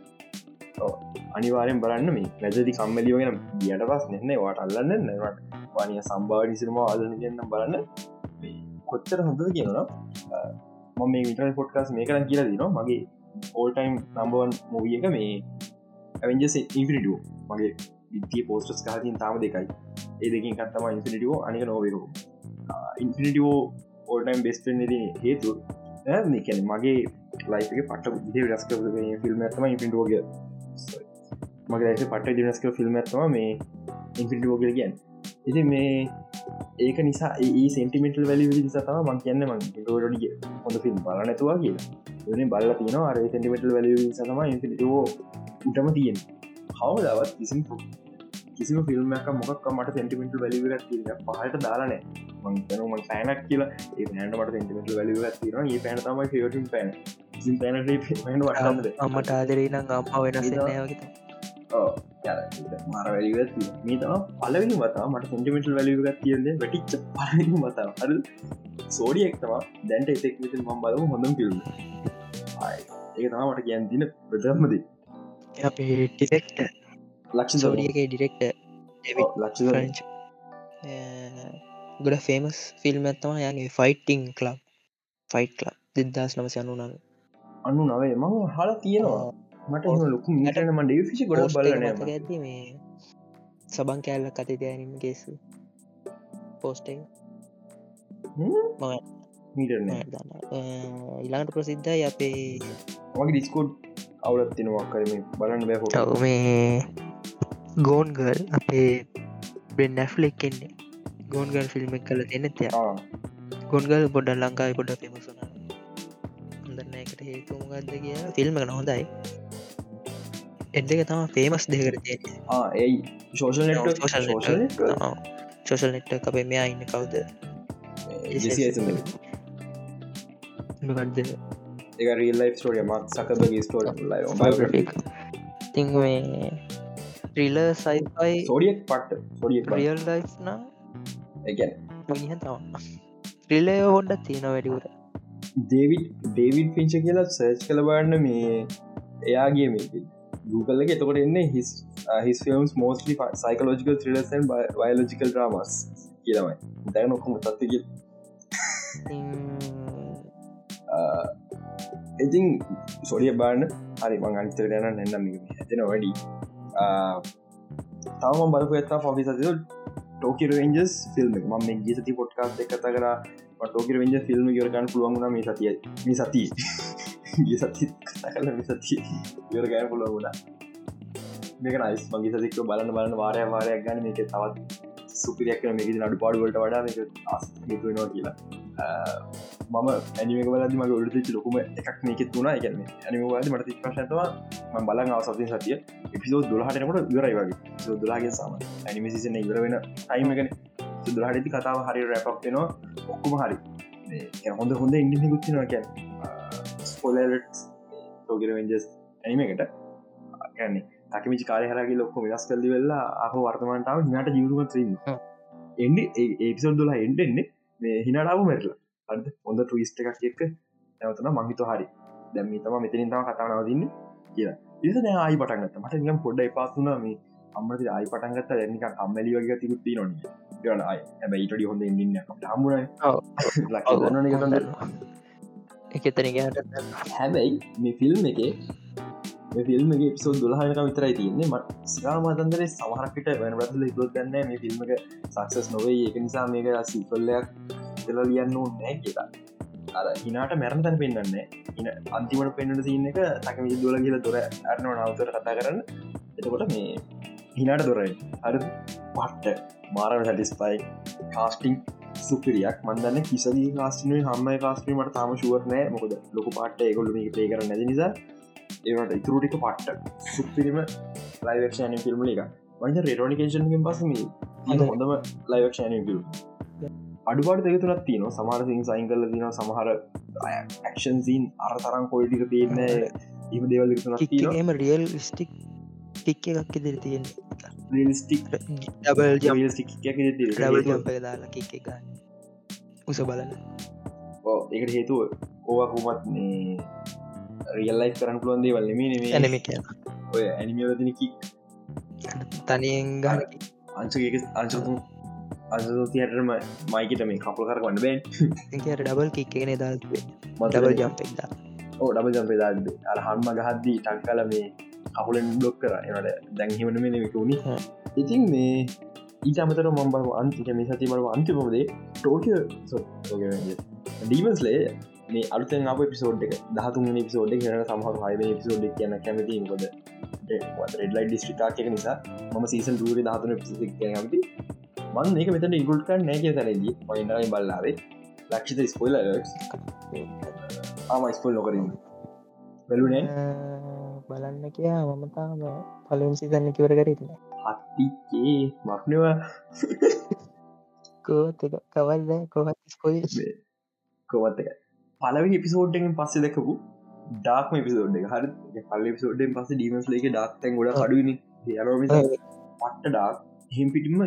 අනිවාරෙන් බලන්න මේ මැදදි කම්මලියගෙන ගියට පස් නෙන්න වාට අල්ලන්න නවට පානිය සම්භාව නිසිරම ආදන කියන්න බලන්න. කොච්චර හොඳ කියනවා මම මේ විටරල් පොට්කාස් මේ කරන් කියලා දිනවා මගේ ඕල්ටයිම් නම්බවන් මූවිය එක මේ ඇවෙන්ජස ඉන්ෆිනිටුව මගේ විතිය පෝස්ටස් කාතින් තාම දෙකයි. ඒ දෙකින් කත්තම ඉන්ෆිනිටෝ අනික නොවරෝ ඉන්ෆිනිටෝ ඕල්ටයිම් බෙස්ටන් හේතු කැන මගේ ලයික පට විදේ රස්ක ෆිල්ම් ඇතම ඉපිටෝග මගේ පට දිනස්ක ෆිල්ම් ඇත්තම මේ ඉන්ෆිටෝගල් ගැන් ඉති මේ ඒක නිසා ඒ සෙන්ටිමෙන්ටල් වැලි සතම මං කියන්න මං ටෝඩිය හොඳ ෆිල්ම් බල නැතුවා කියලා. බල තින අර සෙන්ටිමෙටල් වැලි සතම ඉන්ෆිටෝ උටම තියෙන් හවදවත් කිසිම් කිසිම ෆිල්ම් එක මොක් මට සෙන්ටිමෙන්ටල් වැලිවර තිය පහට දාලානෑ මංතනම පෑනක් කියලා. ඒ පැනට සෙන්ටිමෙන්ටල් වැලිව තින ඒ පැන තමයි ෆේටම් පැන පැන අම්මට ආදරේ නම් අම්ම වෙනස් නෑවගේ මාර වැලිගත් මේ තම පලවෙනි වතා මට සෙන්ටිමෙන්ටල් වැලිගත් කියන්නේ වැටිච්ච පලනි මතා හර. සෝඩියෙක්තම දැන්ට එතෙක් විත මම් බලම හොඳම් පිල්ම ඒ තම මට කියන් දින ප්‍රධම්මද අපේ ටිෙක්ට ලක්ෂ සෝඩියගේ ඩිරෙක්ට ලක්ෂ ගොඩ ෆේමස් ෆිල්ම් ඇත්තම යගේ ෆයිටිං කලබ් ෆයිට් ලබ් දෙදදාස් නමස අනු නම අන්නු නවේ මම හල තියෙනවා මට ලොකු මටන මට ිසි ගොඩ බලන ඇති මේ සබන් කෑල්ල කති දෑනීම ගේස පෝස්ට ඉලාට ප්‍රසිද්ධයි අපේ මගේ ඩිස්කෝඩ් අවුලත් තිනවා කරම බලන්න බෑ හොට මේ ගෝන්ගල් අපේ බෙන් නැෆ්ලෙක් කෙන්නේ ගෝන්ගල් ෆිල්ම් එක කල දෙනෙත්ය ගොන්ගල් පොඩ ලංකායි පොඩ පෙමසුන හොඳන්න එකට හේතුමගත්ද කිය ෆිල්ම් කන හොඳයි එඩක තම ෆේමස් දෙකට ඒ ශෝෂල් ශෝෂල් නෙට්ට අපේ මෙයා ඉන්න කවුද? මොකක්ද? එක රිල් ලයි් ස්ටෝරිය මත් සකබගේ ස්ටෝර බයෝග්‍රෆික් තිං මේ ්‍රීල සයිපයි සෝඩියක් පට්ට සොඩිය රියල් ලයි් නම්? එකැන් මගහ තම ්‍රිලය හොඩ්ඩ තියෙන වැඩිවර ඩේවිඩ් ඩේවිඩ් පිංච කියලා සර්ච් කළ බන්න මේ එයාගේ මේ Google එක. එතකොට එන්නේ හිස් හිස් ෆිල්ම්ස් මෝස්ලි සයිකලෝජිකල් ත්‍රලසන් බයලෝජිකල් ්‍රමස් කියලමයි. දැ නොකොම තත්තික ඉතින් සොඩිය බාන්න හරි මං අනිතර යන එන්නම් ඇතෙන වැඩි තවම බලපු ඇත්තා ෆොෆි සතිතු ටෝකි රේන්ජස් ෆිල්ම් ම මේ ගීසති පොට්කාත් එක කතා කර. ටෝකි රේන්ජ ෆිල්ම් ගරගන්න පුළුවන්ගුණ මේ සතිය. මේ සතිය (laughs) ගිය සති කතා කල මේ සතිය ගරගන්න පුළුවන් වුණා මේක නයිස් මගේ සතික බලන්න බලන්න වාරය වාරයක් ගන්න මේක තවත් සුපිරියක් මේක නඩු පාඩුවලට වඩා මේක ආස්නවා කියලා මම ඇනිමක බලද මගේ ඔලට ලොකුම එකක් මේක තුනා එකන ඇනිමවාද මට ප්‍රශතවා ම බලන් අවසති සතිය එපිසෝ දුලහටනකට ඉවරයි වගේ සෝ දුලාගේ සාම ඇනිමිසින ඉවර වෙන අයිමගෙන දුලහටති කතාව හරි රැපක්වෙනවා ඔක්කුම හරි හොඳ හොඳ ඉන්ඩි ගුත්තිනවා කැන් ස්පොලට ෝගරවෙන්ජස් ඇනිමකට ගැන්නේ තකමිචි කාරය හරගේ ලොක්කො වෙනස් කල්ලි වෙල්ලා අහ වර්තමන්ටාව හිනට ජීවතුමත්‍රන්න එන්ඩ ඒපිසල් දුලා එන්ඩෙන්නේ මේ හිනටාව මැරලා. අද හොඳ ටවිස්ට එකක් එක්ක. නැවතන මහිත හරි. දැම තම මෙතනින් තම කතානාවදන්න කියලා. ඉස ආයි පටන්ගත මට නිගම් පොඩ්ඩ එපාසුනා මේ අම්මති ආයි පටන්ගත්ත දැනික අම්මලි වගේ තිකුත්ති නොන ගන අයි හැබ ඉටඩි හොඳ ඉන්න හමුණ (laughs) එකතනගට හැබැයි මේ ෆිල්ම් එක ෆිල්ම් පිසෝ දුලහක විතරයි තියන්නේ. මට සිකාමතන්දර සමහරකට වැනබදල ඉගොත් ගන්න මේ ෆිල්ම් එක සක්සස් නොවේ ඒක නිසා මේක සිල්කොල්ලයක් තෙල ලියන්න නෑ කියලා. අර හිනාට මැරණ තැන පෙන්න්න ඉන අන්තිමට පෙන්න්නට තියන්න එක තකම දුල කියල දොර අරනව නවතර කතා කරන්න. එතකොට මේ හිනාට දොරයි අර පට්ට මාරව සටිස්පයි කාස්ටිං සුපිරියක්. මන්දන්න කිසදී කාස්ටිනේ හම්ම කාස්ටීමට තාම ශුවරනෑ මොකද ලොක පාට ගොල්ලු පේ කර නැති නිසා ඒවට ඉතුරටික පට්ට. සුපිරිම ලයිවක්ෂන ෆිල්ම් එක වන්ද රේටෝනිකේෂන්ගෙන් පසම හොඳම ලයිවක්ෂන ෆිල්ම් අඩුපාට දෙකතුනත් තියන සමහර සිං සයින් කල තින සමහර ඇක්ෂන්සින් අර තරම් කොයිටික තියන්න එම දේවල් එම රියල් ස්ටික් ටික් එකක් ඉදිරි තියෙන් ස්ටික් ඩබල් ජමස්ටික් දාලා කික් එක උස බලන්න. එකට හේතුව ඕවා කුමත් රියල්ලයි කරන්න පුළුවන් දේ වල්ලම නෙේ ඇනමික ඔය ඇනිමියවදන කික් තනියෙන් ගන්න අංශක අංශතුන් අසතියටම මයිකට මේ කපල් කර වන්න බෑ ඩබල් කික්කෙන දා ඩබල් ජම්පෙක්දා ඕ ඩබ ජම්පෙදා අර හම්ම ගහද්දී ටක් කල මේ කහුලෙන් බ්ලොක් කර. එනට දැන්හිමන මේ විකුණි ඉතින් මේ ඊට අමතර මම්බල අන්තික මේ සති බල අන්තිමදේ ටෝකිය ඩීමස්ලේ මේ අලුතෙන් අප පිසෝඩ් එක. දහතුන් පිසෝඩ් හන සමහර හයි පිසෝඩ් කියන කැමති කොද රෙඩලයි ඩිස්ට්‍රිකා එක නිසා මම සීසන් දුවර දහතුන පිසි කැමති මන් ඒක මෙතට ඉගුල්ට නෑ කිය තැනදී. මයින්නයි බල්ලාවේ. ලක්ෂිත ස්පොයිල ආම ස්පොල් නොකරින් බැලුනේ බලන්න කියා මම තාම පලුම් සිතන්න කිවර කරන්න හත්තිකේ මක්නවා කෝත් කවල්ද කොහත් ස්කොයි කොවත් එක. පලවි පිසෝඩ්ඩෙන් පස්සේ දෙකපු ඩාක්ම පිසෝඩ් එක. හරි. පල්ල පිසෝඩ්ඩෙන් පස ඩීමස් ලේක ඩක්තැන් ගොඩ අඩුවනි යරම පට්ට ඩාක් හෙම් පිටිම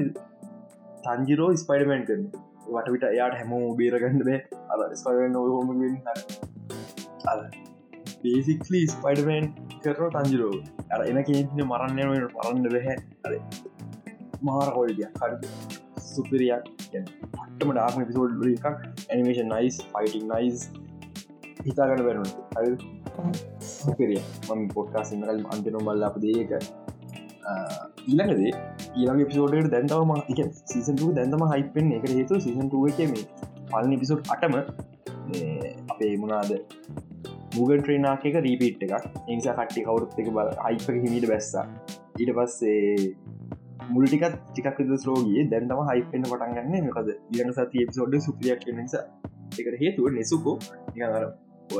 තංජිරෝ ස්පයිඩමෙන්ට් කරන. වටවිට එයාට හැම බේරගන්නද අ ස්පයින් හොම බේසික්ලි ස්පයිඩමෙන්් කරන තංජිරෝ අර එන කේතින මරන්න පරන්න බැහැ. අර මාර හොල්ඩිය හරි සුපිරියක්. පටම ඩාක්ම පිසෝඩ් එකක්. ඇනිමේෂන් නයිස් ෆයිටිං නයිස් හිතාගන්න බැරුණ හරි. සුපිරිය මම පොට්කා සිංහල් අන්තිනම් බල්ලාප දේක ඊළඟදේ ඊළඟ පිසෝඩට දැන්තවම එක සීසන්ටු දැන්තම හයිපෙන් එක හේතු සීසන්ටුව එක මේ පලනි පිසෝඩ් අටම අපේ මුණාද මූගන් ට්‍රේනාක එක රීපිට් එකක්. එනිසා කට්ටි කවුරුත් එක බල හයිපක හිමීට බැස්සා. ඊට පස්සේ මුල්ටිකත් ටිකක් ස්ලෝගේ දැන්තම හයිපෙන්න්න පටන්ගන්න මකද ඉරන සති පිසෝඩ් සුපියක් නිසා එකට හේතුව නෙසුකෝ නිර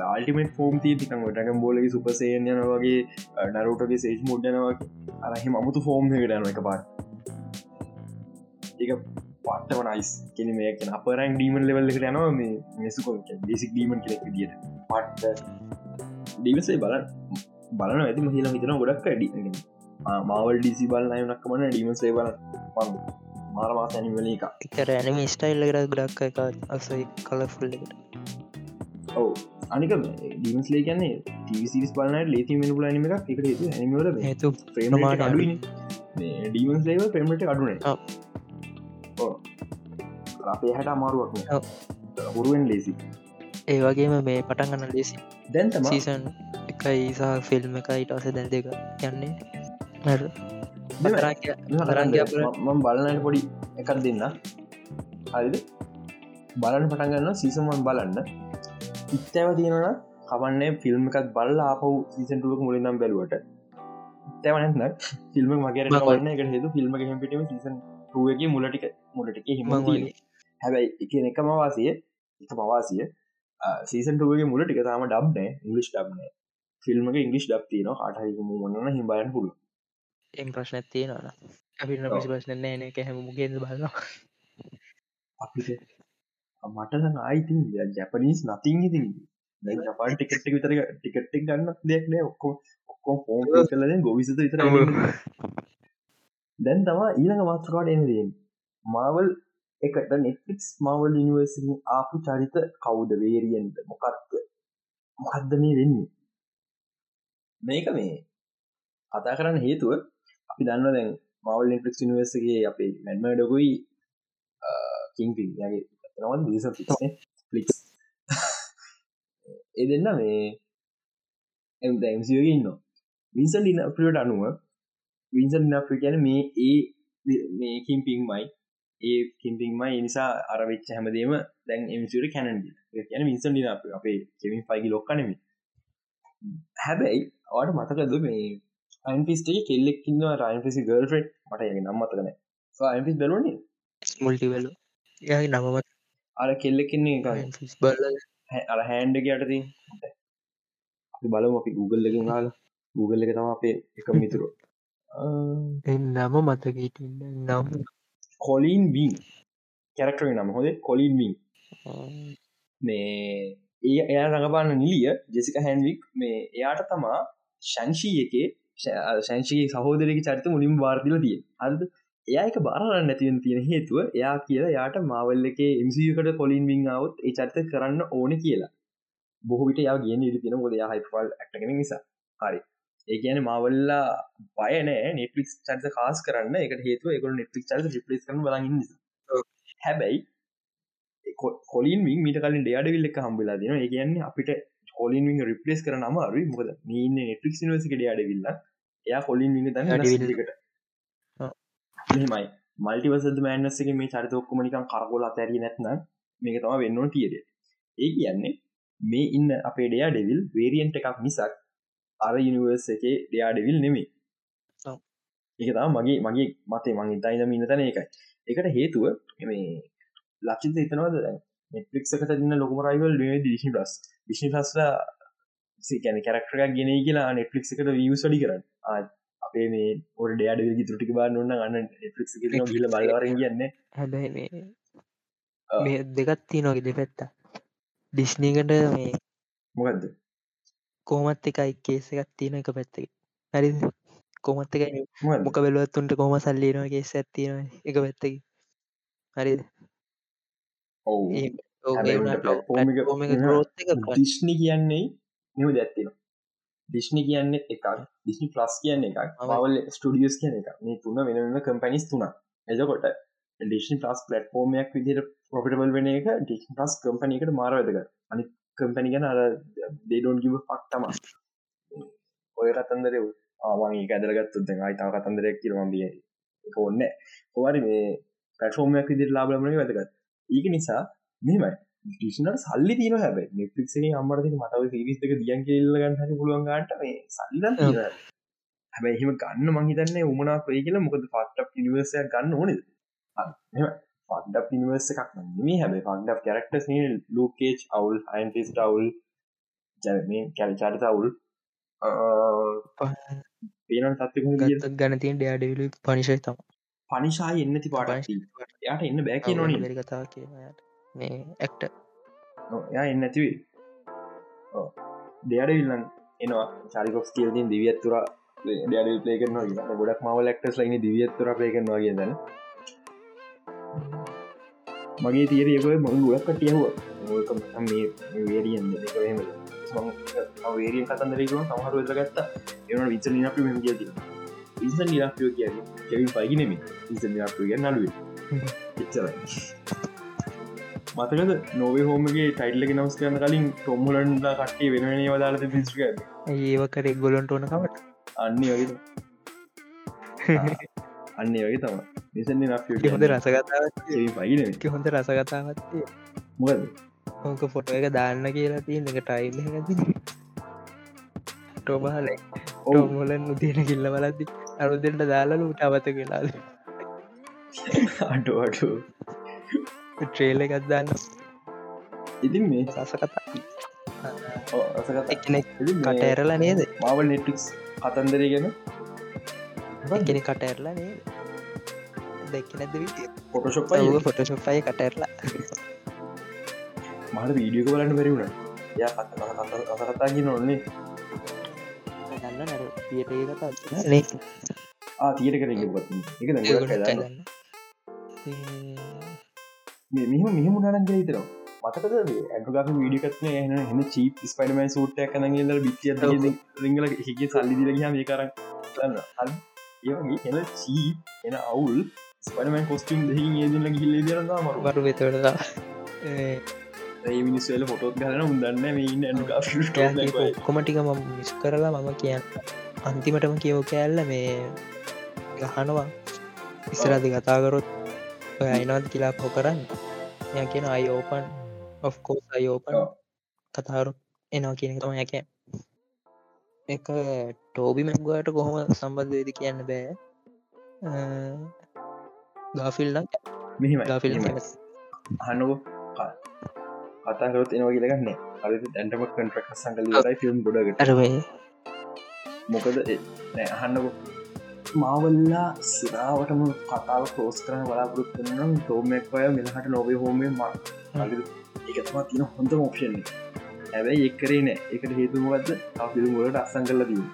ආල්ටිමට ෆෝම් ති තිකන් ටගම් බෝලගේ සුපසේයන යන වගේ නරුටගේ සේජ් මුඩ්ඩනවා අරහෙම අමුතු ෆෝම් ටන එක පාට එක පට්ටව නයිස් කෙන මේ කියෙන අපරන් ඩීමන් ලෙවල්ලකට යනවා මේ මෙසුකො ඩෙසික් ඩීමන් කෙනෙක් දිට පට්ට ඩීවසේ බලන්න. බලන ඇති මහිලා හිතන ගොඩක් ඇඩි මාවල් ඩිසි බලන්නයනක්කමන ඩීමසේ බල පන් මාරවාස ඇනිවල එක එකර ඇනම ස්ටයිල්ල කර ගොඩක් එක අසයි කලෆුල්ලකට ඔව. අනික ඩීමස්ලේ කියන්නේ ටසිස් බලන්න ලේති මෙනු ලනම එක එකට හතු ඇනිවල හේතු ප්‍රේමට අඩුවන ඩීමස් ලේව පෙමට අඩුනේ. අපේ හැට අමාරුවක් හුරුවෙන් ලේසි ඒ වගේම මේ පටන් ගන්න ලේසි. දැන්තම සීසන් එකයි සා ෆිල්ම් එක ඉටස දැන් දෙක යන්නේ. මම බලන්නට පොඩි එකක් දෙන්න. හරිද? බලන්න පටන්ගන්න සීසමන් බලන්න. ඉත්තෑව තියෙනන කවන්නේ ෆිල්ම් එකත් බල්ල ආපහු සීසන්ටුවක් මුලින්නම් බැලුවට. තැවනන්න ෆිල්ම් මගේ වන්න එක හෙතු ෆිල්ම් හෙපිටම සීසන් ටුවගේ මුලටික මුලටික හිම හැබැයි එක එකම වාසිය. එක පවාසිය සීසන්ටුවගේ මුල ටික තාම ඩබ්නෑ ඉංගලිස් ඩබ්නෑ ෆිල්ම්ක ඉංගලිස් ඩබ් තියන අටහරික මුමන්න හිබයන් පුළුව එම් ප්‍රශ්න තියෙනන අපිට පිසි ප්‍රශ්න නෑන එක හැම මුගේද බලන්න අපිට මට ආයිති ජැපනීස් නතින් ඉති ජපාන් ටිකට්ටි විතර ටිකට්ටක් ගන්න දෙයක් නෑ. ඔක්කෝ ඔක්කෝ ෆෝන් කලද ගොවිසත විතර දැන් තමා ඊළඟ මාත්‍රකාට එනදෙන් මාවල් එකට නෙට්ලික්ස් මවල් නිවර්සිි ආපු චරිත කවුද? වේරියෙන්ද මොකක්ද? මොකක්ද මේ වෙන්නේ? මේක මේ කතා කරන්න හේතුව අපි දන්න දැන් මවල් නෙටලික් නිවර්සගේ අපේ මැන්ම ඩොකුයි කින්පින් යගේ නවන් දිස ලික්ස් ඒ දෙන්න මේ එම දැම්සියගේ ඉන්න විසන් ඩින අපිට අනුව වින්සන් ඩින කියන මේ ඒ මේ කිම්පින් මයි. ඒ කින්පින්ම නිසා අරවිච්ච හැමදේම දැන් එමසිර කැනඩ යන වින්සන් ඩින අපේ කෙමින් ෆයිගි ලොක්කනෙම හැබැයි අවට මතකද මේ අයින්පිස්ටේ කෙල්ලෙක්කින්න රයින්පිසි ගල්ෆෙට් මට යගේ නම් මතකන අයින්පිස් බලන්නේ මුල්ටිවල ය නමමත් අර කෙල්ලෙක්කින්නේ එක බල අර හැන්ඩ යටති අපි බලම අපි Google එක නාල Google එක තම අපේ එක මිතුරු. (laughs) නම මතකීට නම් කොලින් වී කැරක්ටර නම. හොද කොලින් වී මේ ඒ එයා රඟපාන්න නිලිය ජෙසික හැන්වික් මේ එයාට තමා ශංෂී එකේ ශංෂී සහෝදරක චරිත මුලින් වාර්දිල තිය අද එයාක බාරන්න නැතිවෙන තියෙන හේතුව එයා කියලා යාට මාවල් එක එමසිකට කොලින් විංාවත් ඒ චරිත කරන්න ඕන කියලා. බොහවිට යා ගෙන ඉරි තින ොද හයිපල් ඇක්ටගෙන නිසා. හරි. ඒ කියන මවල්ලා බයනෑ නෙටලික් චර්ස කාස් කරන්න. එක හේතු එක නෙටලික් චර්ස ිපලිස් කන බලන්න හැබැයි කොලින් වින් මිට කලින් ඩයාඩවිල්ල එක හම්බලා දෙන ඒ කියන්නේ අපිට කොලින් විං රිපලස් කරන අමාරු මොකද මීන්න නෙටලික් නිවසික ඩයාඩවිල්ල එයා කොලින් විං තන්න ඩවිල්ලකට මෙමයි මල්ටිවසද මෑන්නසක මේ චරිත ඔක්කොමනිකන් කරගොලා තැරි නැත්න මේක තම වෙන්නෝ තියද ඒ කියන්නේ මේ ඉන්න අපේ ඩයා ඩෙවිල් වේරියන්ට එකක් මිසක් අර යනිවර්ස එක ඩයාඩවිල් නෙමේ එක තම මගේ මගේ මතේ මගේ තයින මිනතන එකයි එකට හේතුව මේ ලක්ෂිත හිතනවද නෙට්ලික්ක තින්න ලොකම රයිවල් දිශි ලස් දිශි ලස්ලා සිකැන කැරක්ටරක් ගෙන කියලා නෙට්ලික් එකට වියස් වඩි කරන්න. අපේ මේ ඔට ඩයාඩ විදි තුටික බා නොන්න ගන්න නෙට්ලික් ගිල බලවර කියන්න. හැබැයි මේ දෙකත් තියනොගේ දෙපැත්තා. ඩිස්්නීකට මේ මොකක්ද කෝමත් එකයි කේස එකක් තියෙන එක පැත්තක හරි. කොමත් එකයි මොක බැලුවත්තුන්ට කොම සල්ලිනවා කේස ඇත්තියෙන එක පැත්තකි හරි දිශ්නි කියන්නේ නිව දැත්තින දිශ්නි කියන්න එකක්. දිශ්නි ප්ලස් කියන්න එකක්. අවල් ස්ටඩියස් කියන එක මේ තුන්න වෙනම කම්පැනිස් තුන එදකොට ඩිෂන් ප්ලස් පලට්ෆෝර්මයක් විදිර පොපිටබල් වෙන එක ඩිෂන් ප්ලස් කම්පනයකට මාර වැදක අනි කම්පැනි ගැන අර දේඩෝන් ගිව පක්තම ඔය කතන්දර ආවාගේ ඇදරගත්තු අයි තාව කතන්දරයක් කිරවම්බිය එක ඔන්න හොවරි මේ පැටෆෝර්මයක් විදිර ලාබලමන වැදගත්. ඒක නිසා මෙමයි ිෂනට සල්ලි තින හැබ නෙට්ලික්ේ අම්මරති මටව සිරිස්ක දියන් කෙල්ලගන්න හරි පුළුවන්ගට මේ සල්ල හැබැ එහෙම ගන්න මහිතන්නේ උමනා වේ කියලා මොකද පට්ට නිවර්සය ගන්න ඕනෙද පඩ පිනිවර්ස එකක් මේ හැබ පන්ඩ කරක්ටස් ලෝකේච් අවුල් අයින්ෆිස් ටවුල් ජැම කැල්චාට අවුල් පේන තත්ක ගනතින් ඩයාඩවිලි පනිශය තම පනිශායි එන්නති පාට යාට එන්න බෑ කිය නොන කතා කියන මේ ඇක්ට යා එන්න ඇතිවේ දෙයට විල්ලන් එනවා. චරිකොස් කියලින් දිවියත්තුර ඩ පලේ කරනවා ගොඩක් මවල ක්ටස් ලයින දිවියත්තුර පේ කරනවා කියදන මගේ තීරයක ම ගොඩක් කටියහුව මේ වේරියන් දෙකහෙම වේරිය කතන්දරකම සමහර වෙදගත්ත එන විච නිනපි මෙම කියති ඉස නිරපියෝ කිය කෙවි පයිගෙනෙමි ඉස නිරපිය නලුවේ එච්චරයි මතකද නොවේ හෝමගේ ටයිල්ලක නවස් කරන කලින් ටොම්මුලන්ද කට්ටේ වෙනනේ වදාලත පිස්ක ඒව කරෙක් ගොලොන්ට ඕනකමට අන්න වගේ අන්න වගේ තම නිසන්නේ හොඳ රසකතාව පයින හොඳ රසකතාවත්තේ මොකද ඕක ෆොටෝ එක දාන්න කියලා තිය එක ටයිල් ඇති ටෝබහල ටෝමලන් උදේන කිල්ල බලද්දි අරුදෙන්ට දාලලු උටවත කියලාද අටු අටු ට්‍රේල එකත් දාන්න ඉතින් මේ රස කතා කට ඇරලා නේද මාවල් නෙටික්ස් කතන්දරය ගැන කට ඇරලා නේද දැක්ක නැද පොටශොප් ෆොටෝශොප්ය කටඇරලා මහට වීඩියක බලන්න බැරිවුණ ය කතාගි නොන්නේ ගන්න නර පියට ඒ කතා තියට කර එක මෙම මෙහම නානන් ගේතරවා මතකද ඇගග වීඩිකත්න එන හන චීප ස්පයිඩමයි සූට්ටය කනගල බිත්තිය රිංගල හික සල්ලි දිලගහ මේ කරන්න ඒගේ එන චී එන අවුල් ස්පඩමන් කොස්ටිම් දෙහි ඒදල ගිල්ල දරන්න මරු බරු වෙතවටලා ඒ. මිනිස්වල පොටොත් ගලන උදන්න මේ කොමටික ම මිස් කරලා මම කියන්න. අන්තිමටම කියව කෑල්ල මේ ගහනවා. ඉස්සරදි කතාකරොත් අයිනවත් කියලා පො කරන්න. ය කියන අයි ඕපන් ඔෆ්කෝ අයි ඕපන් කතාරු එනවා කියන තම යක එක ටෝබි මැංගුවට කොහොම සම්බන්ධ වෙදි කියන්න බෑ ගාෆිල්ලක් මෙහම ගාෆිල් හනුව කතාකරත් එනවා කියලගන්නේ අර දැන්ටම කන්ට්‍රක් සංකලරයි ෆිල්ම් ගොඩගට මොකද අහන්නකෝ. මාවල්ලා සිරාවටම කතාව කෝස් කරන බලාපොරොත්තුනම් තෝමක්වය මෙලහට නොවේ හෝමේ. ම එකතම තින හොඳ මෝපෂන් ඇැබයි එක්කරේ නෑ. එකට හේතුමගත්ද පිළිමුලට අස්සං කල්ල දී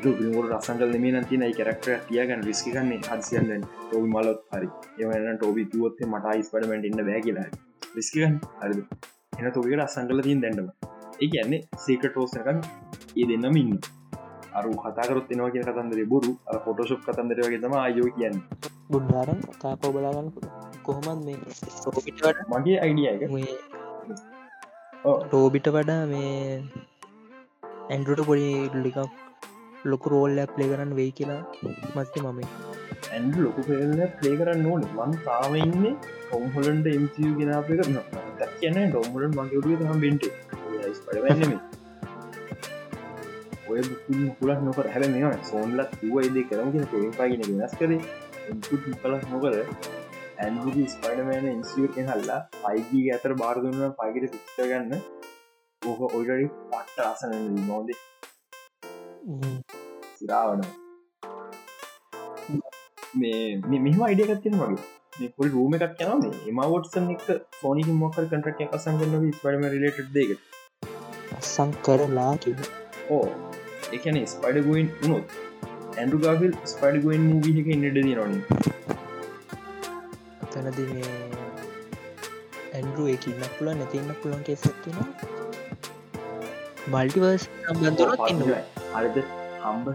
පිළිමුට රසංගල මේ නතින කරක්ට තියගන්න විස්කි කන්නේ හසියන්න ටෝබි මලොත් හරි. එවන්න ටෝබි තුවත්තේ මට ඉස්පඩමට ඉන්න බෑ කියලා විස්කිකන් හරි එන තෝකට අසංගල තින් දැන්නම. ඒ කියන්නේ සේක ටෝසකන් ඒ දෙන්නම ඉන්න අරු කතාකරොත් එනවා කිය කතන්දර බොරු. ෆොටෝශප් කතන්දර වගේ තම අයෝ කියන්න. බුන්ඩාරන් තාපෝ බලාගන්න කොහොමත් මේ මගේ අයිඩිය එක? ටෝබිට වඩා මේ ඇන්ඩුට පොඩි ලිකක් ලොකු රෝල්ලයක් ප්ලේ කරන්න වෙයි කියලා මත්ති මම ඇන්ඩ ලොකු පෙල්ල ප්ලේ කරන්න ඕන. මන් තාවඉන්නේ කොම්හොලන්ට එම්සිය ගෙනාපය කරන දක් කියන ඩොම්මලන් මගේරුව හම් බෙන්ට පඩවන්නම ඔය පුලක් නොකර හැර මෙම සෝන්ලත් වයිද කරම පොයිපාගෙන වෙනස් කර. ඉන්පුට් කලක් නොකර ඇන්ඩි ස්පයිඩමෑන ඉන්සිියකෙන් හල්ලා අයිගී ඇතර බාරදුන්න පයිකට පික්ට ගන්න ඕක ඔයිඩරි පට්ට අසන නොද සිරාවන මේ මෙම අයිඩියගත්තින වගේ. පොල් රූම එකක් යන එමවටසන් එක සෝනික මොකර කටක් අසන්ගන්න ස්පඩම රිලට දෙක අසං කරලා ඕ එකන ස්පඩ ගුවන් උනොත් ඇන්ඩු ගාෆිල් ස්පඩ ගුවන් මූවිහක ඉන්නට දී නොන තැනද මේ ඇන්ඩුව එක ඉන්න පුල නැතින්න පුළන් කෙසක්ෙන මල්ටිවර්ස් සම්බන්ධර ඉන්නවා අරද හම්බ.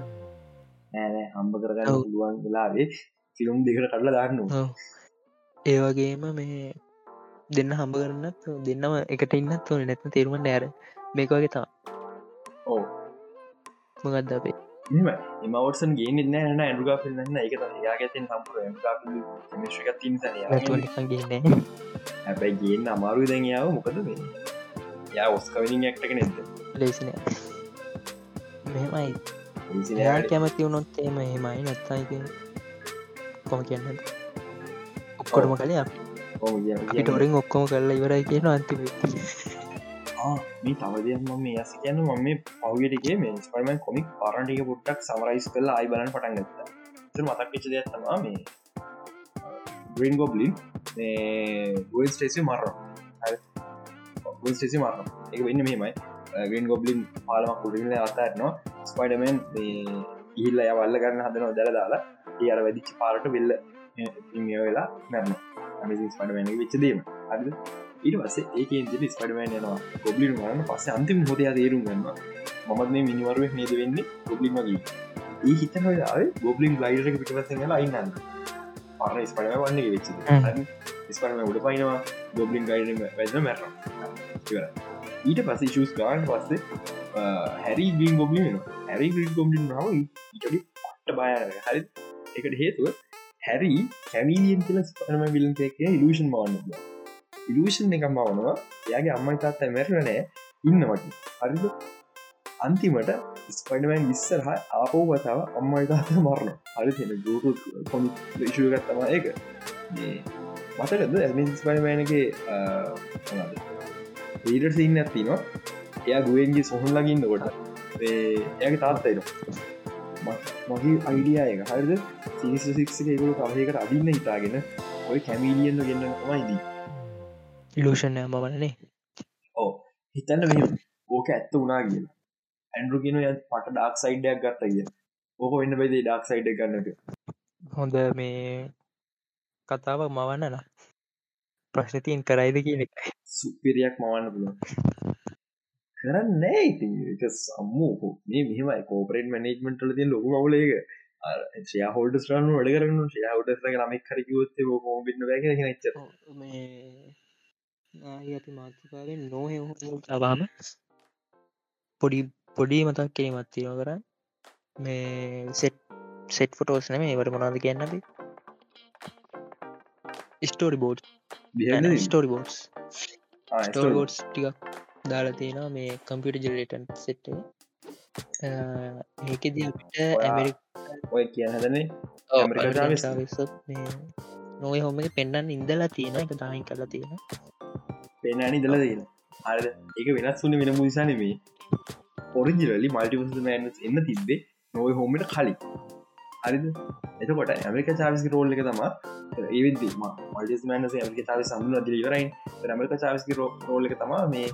නෑනෑ හම්බ කරගන්න පුළුවන් වෙලාවේ ෆිලම් දෙකට කරලා දාන්න ඒවගේම මේ දෙන්න හම්බ කරන්නත් දෙන්නම එකට ඉන්නත් ඕන. නැත්න තේරුම නෑර මේක වගේ තා ඕ මොකක්ද අපේ? මෙම එමවටසන් ගේ න්න න ඇඩුගා පිල්න්න එක යා ගැතෙන් සම්පුර මිශ්ක තින් ගන්න හැබැයි ගේන්න අමාරු දැන්යාව මොකද මේ? යා ඔස්කවිනිින් ඇක්ටක නැද ලේසින මෙමයි යා කැමති වුණොත් එම හෙමයි නැත්තයිති කොම කියන්න ඔක්කොටම කලේ අපි. ටොරින් ඔක්කොම කරලා ඉවරයි කියන අන්තිම. (laughs) මේ තවදයම මේ ඇස කියන්න ම මේ පවගටගේ මේ ස්පර්මන් කොමික් පරටික පුට්ටක් සමරයිස් කල අයි බලන්න පටන් ගත්ත. දෙයක් තමා මේ ග්‍රීන් ගොබ්ලින් ගුවන් ස්ටේසි මරණ ගුවන් ස්ටේසි මරණ එක වෙන්න මෙමයි ග්‍රීන් ගොබ්ලින් පාලමක් කුඩිල අතාරනවා ස්පයිඩමෙන් ඉහිල්ල යවල්ල කරන්න හදනවා දැල දාලා. ඒ අර වැදිච්ච පාරට වෙල්ල මිය වෙලා මැරන අමසි ස්පඩමන විච්චදීම අද ඊට පස්සේ ඒක ඉදිරි ස්පඩමන් යනවා. ගොබ්ලින් වරන්න පස්සේ අන්තිම හොදයා තේරුම් ගන්න මත් මේ මිනිවරුව නේද වෙන්නේ? ගොබ්ලින් වගේ. ඒ හිතන ගොබ්ලින් ලයිඩක පිටවස්සෙන් වෙලා ඉන්නන්න පරණ ස්පඩම වන්නේ වෙච්ච ස්පඩම උඩ පයිනවා ගොබ්ලින් ගයිඩ වැද මැරන ඊට පස්සේ ශස් ගාන් පස්සේ හැරි ගීන් ගොබ්ලි වෙන හැරි ග්‍රීන් ගොබ්ලින් නාව ඉට පට්ට බය හරි. එකට හේතුව හැරි කැමීලියන් කියල ස්පනම විලන් එක ඉලෂන් මවන්න ඉලෂන් එක මවනවා. එයාගේ අම්මයි තාත්තා මැරනෑ ඉන්න වගේ හරිද? අන්තිමට ස්පයිඩමන් විස්සරහ ආපෝ වතාව අම්මයි තාත මරණ හරි තියෙන ගුරු කොමි ශෂගත්තම ඒක. මතකද? ඇ ස්පයිමෑනගේ ඊඩර් සින්න ඇතිනවා එයා ගුවෙන්ගේ සොහන් ලගින්න කොට එයාගේ තාත්තයින මගේ අයිඩියයක හරිද? සිනිසික් එකකුළු කවයකට අදින්න හිතාගෙන ඔය කැමීලියන්න ගන්න මයිදී ඉලූෂණය මවන්නේ ඕ හිතන්න මෙ ඕක ඇත්ත වනා කියලා. ඇන්ඩරුගෙන ය පට ඩක් සයිඩයක් ගත්ත කිය ඕක වෙන්න බයිද ඩක් සයිඩ් ගන්නක හොඳ මේ කතාවක් මවන්නන ප්‍රශ්නතියෙන් කරයිද කියන සුපිරියක් මවන්න පුළුව කරන්න ඉති සම්මූ. මේ මෙහම කෝපරේට මනේජ්මටල තිය ලොකු මවලේක ශය හෝල්ඩ ස්ටරන වැඩ කරන්න ශය හෝඩ ලමක් කරකිවොත් ෝ බින්න වැ ච මේ ඇති මාතකාවෙන් නොහ තවාම පොඩි පොඩි මතක් කිරීමත් තියෙන කර මේ සෙට් සෙට් ෆොටෝස් නෙම ඒවට මොනාද කියන්නද story board story boards story boards ටිකක් දාලා තියෙන මේ කම්පියට ජෙරේටන් සෙට් ඒකෙද අපිට ඇමරික ඔය කියහදනේ නොය හොම පෙන්න්න ඉඳලා තියෙන එක දාහින් කරලා තියෙන පෙන්න්නනි දලා තියෙන අර එක වෙනස් වුන වෙන මුනිසානෙමේ ඔරිජිලලි මල්ටිවස් මෑන් එන්න තිබ්බේ නොය හෝමට කලින් හරිද? එතකොට ඇමරික චාවිසි රෝල් එක තම ඒවිදම මල්ටිස් මෑනස ඇමරික චාව සම්ු අදිලිවරයි ඇමරික චාවිස්කි රෝල් එක තම මේ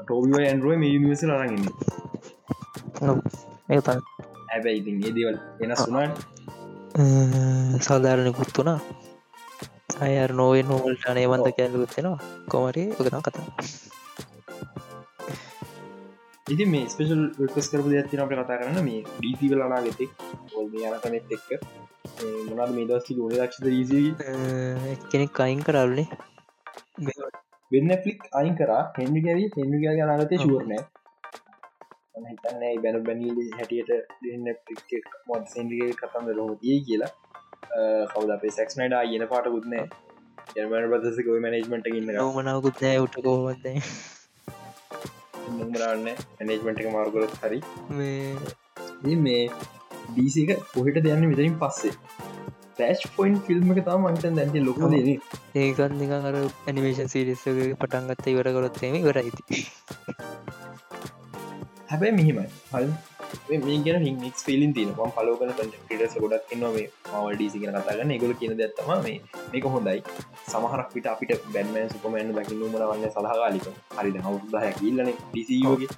ටෝබිව ඇන්රුව මේ නිවස රරගන්න හැබැයි ඉතින් ඒ දේවල් වෙනස් වුනාට සාධාරණකුත් වුණා. අයර් නොවේ නොවල්ට අනේවන්ත කැල්ලුත්වෙනවා කොමරේ ඔකනා කතා ඉති මේ ස්පේෂල් ස් කරපු ඇතිනට කතා කරන්න. මේ ඩීසි වලනා ගෙතෙක් මේ යනකනෙත් එක්ක. මොනද මේ දස්ති ගොඩ දක්ෂද රීසි කෙනෙක් අයින් කරල්නේ වෙන්න ෆලික් අයින් කර. හෙන්ඩි ගැරී හෙන්ඩි නාගතය ශුවරනෑ හිතන්නේ බැන බැනිල හැටියට දෙන්න මොත් සෙන්ඩිගේ කතන්ද රෝතිය කියලා. කවද අපේ සෙක්ස්නයිඩ කියන පාට ගුත්නෑ ජර්මන පදසක මනජමට ඉන්න මනාවකුත් නෑ නොමරන්න ඇනේජමට එක මාර්ගරත් හරි. මේ ඩීසික පොහිට දෙයන්න විතරින් පස්සේ? ටෑච් පොයින් ෆිල්ම් එක තම අන්තන් දැති ලොක දන ඒකත් නික අර ඇනිමේෂන් සිරිස්සගේ පටන්ගත්ත ඉවර කොරොත්තේම වරයිති හැබැයි මෙහිමයි. හල් මේ ගැන හික් පිලින් තින ම පලෝකන ටස ගොඩක් නවා මේ මවල්ඩීසි කියෙන කතාගන්න ගොල කියන දැත්තම මේ මේක හොඳයි. සමහරක් පිට අපිට බැන්මන් සුපමන්න දකින්න මන වන්න සහකාලික හරි හවුදහ කිල්ලන ඩිසියෝගේ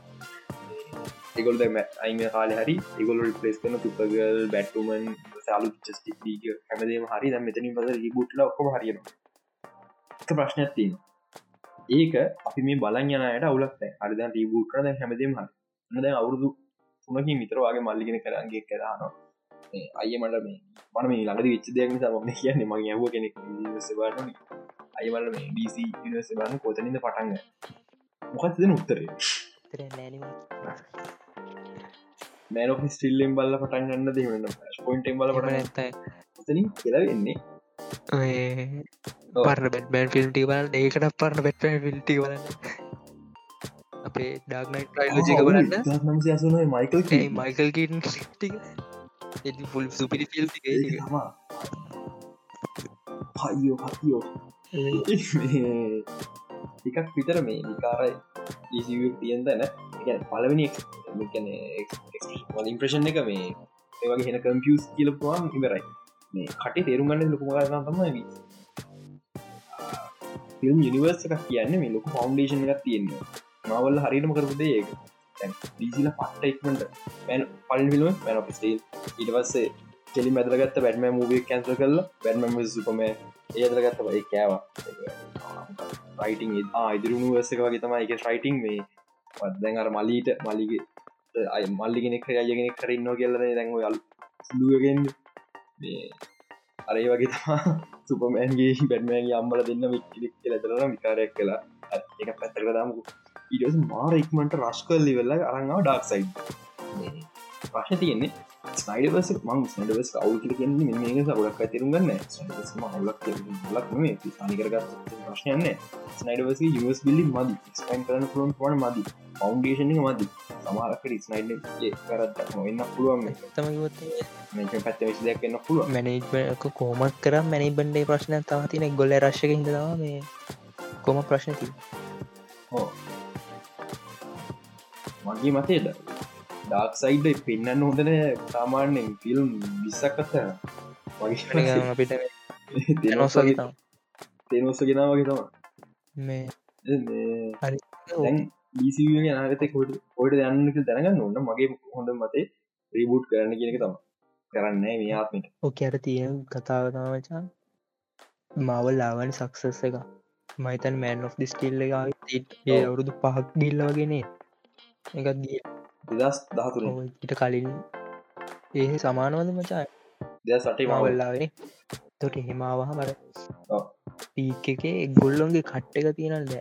ඒගොල් අයිම කාල හරි ඒගොල රිපලස් කන තුපගල් බැට්ටුමන් සාලු චස්ටික් හැමදේම හරි. දැ මෙතනින් පස රිබුට්ල ඔක්කොම හරියන ප්‍රශ්නයක් තියෙන ඒක අපි මේ බලන් යනයට අවුලක් හරිද රීබුට්ර දැ හැමදේම හරි. ද අවුරුදු තුනකින් විතරවාගේ මල්ලිගෙන කරන්ගේ කරනවා අය මට මේ මන මේ ළඟද විච්ච දෙයක් සම කියන්නේ මගේ යහුව කෙනෙක් බාන අයමල මේ ඩීසි බාන කෝතනින්ද පටන්ග මොකක්ද උත්තරේ? මෑනො ස්ටිල්ලෙන් බල්ල පටන් ගන්න දෙන්න පොයින්ටෙන් බල පට ඇත තනින් කෙලවෙන්නේ පරණ බැට්මෑන් ෆිල්ටි වල ඒකට පරණ බැට්මන් ෆිල්ටි වලන්න අපේ ඩාක්නයිට ලජික බලන්න. මයිකල් මයිකල් ෆුල් සුපිරි ෆිල් හයිෝ හතියෝ එකක් විතර මේ විකාරයි ඊසිව තියෙන් තැන. පලවෙනි ඉම්ප්‍රේෂන් එක මේ ඒවගේ හෙන කම්පියස් කියලපුවාන් ඉවරයි. මේ කටේ තේරුම් ගන්න ලොකුම කරන්න තමයි ෆිල්ම් යනිවර්ස එකක් කියන්න මේ ලොක ෆෞන්ඩේෂන් එකක් තියෙන්නේ මවල්ල හරිටම කරපුදේ ඒක. ඩීසිල පට්ට ඉක්මට පැන් පල් ිල්ම පැන පිස්ටේල් ඉට පස්සේ කෙලි මැදරගත්ත බැටම මූවිය කැන්සල් කරලා බැටම සුපම ඒදරගත්ත බයි කෑවා. රයිටං ඉදිරුණු වසක වගේ තමයි. එක ්‍රයිටං මේ. පත්දැන් අර මලීට මලිගේ අය මල්ලිගෙනෙක් අයගෙන කරන්න කියලන දැන්ව යල් සිදුවගෙන් මේ අරේ වගේ තමා සුපමෑන්ගේ බැටමෑන්ගේ අම්මල දෙන්න මික්ලික් කියලතරන විකාරයක් කලා එක පැත්තක දමකු. ඉටස් මාර ඉක්මට රස්කල්ලි වෙල්ල අරංගාව ඩක්සයි් ප්‍රශ්න තියෙන්නේ ස්නයිඩවස මං ස්නඩවස් අවුල කියන්නේ මේක සගලක් අතරුගන්න ලක් ලක් මේ සනිකරගත් ප්‍රශ්නයන්න ස්නයිඩවස යස් බිලි මදි. ස්පයින් කරන පුලන් පන මදි. ෆෞන්ඩේෂන මදි. සමාරකට ස්නයිඩ් කරත් එන්න. පුළුවන් මේක පැත්ත විසි දෙයක් එන්න පුළුව මැනේජ්ක කෝමත් කර මැනි බන්ඩේ ප්‍රශ්න තම තින ගොල රශ්ක හිදවා මේ කොම ප්‍රශ්නති මගේ මතේද ඩාක් සයිඩ් පෙන්න්න හොඳන සාමාන්‍යෙන් ෆිල්ම් විස්සක් කත වගේ අපිට තනොසගේ තම තේනොස්ස ගෙනා වගේ තම මේ හරි ඩීසිය නාගත කොට කොට යන්නක දැනගන්න ඔන්න මගේ හොඳ මතේ රීබුට් කරන්න කියනක තම කරන්න මේ ආත්මට. ඕක අර තියෙන කතාවතාවචා මවල් ලාවනි සක්සස් එක. මයිතන් මෑන් of ඩිස්කිල්ල එක අවුරුදු පහක් ගිල්ල වගෙනේ එකත් ගිය දෙදස් දහතුර ඉට කලින්. ඒ සමානවද මචා? දෙ සටේ මවල්ලාවේ. තොට හෙමාවහ මර පීක එක ගොල්ලොන්ගේ කට්ට එක තියෙනද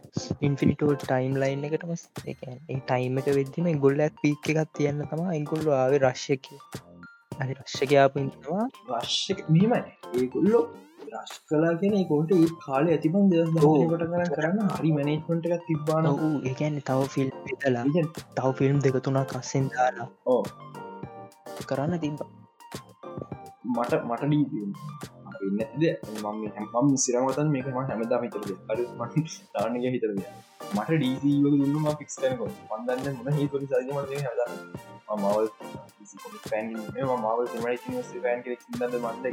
ඉන්ෆිනිටෝ ටයිම් ලයින් එකටම ටයිම් එක වෙද්දිම ගොල්ල පීක් එකක් තියන්න තම ඉගොල්ලු ආවේ රශ්යක හරි රශ්ෂකයාප ඉන්නවා රශ්ක මීමයි ඒගොල්ලෝ රශ් කලා කියෙන කොට ඒ කාල ඇතිබන් කර කරන්න හරි මනේස්මට එකක් තිබාන වූ ඒකැන්න තව ෆිල්ම් තලා තව ෆිල්ම් දෙක තුනක් කස්සෙන් දාලා ඕ කරන්න තිබ මට මට ඩී ඉන්නද මම හැම සිරමතන් මේකම හැමදා හිතරද අඩ දානක හිතරද මට ඩීසීව දුන්නම ෆික්ස්ටනක පන්දන්න මොන හේතුරි සජමට හද මවල් පෑන් මවල් සිමට පෑන් කෙක් දන්න මන්ද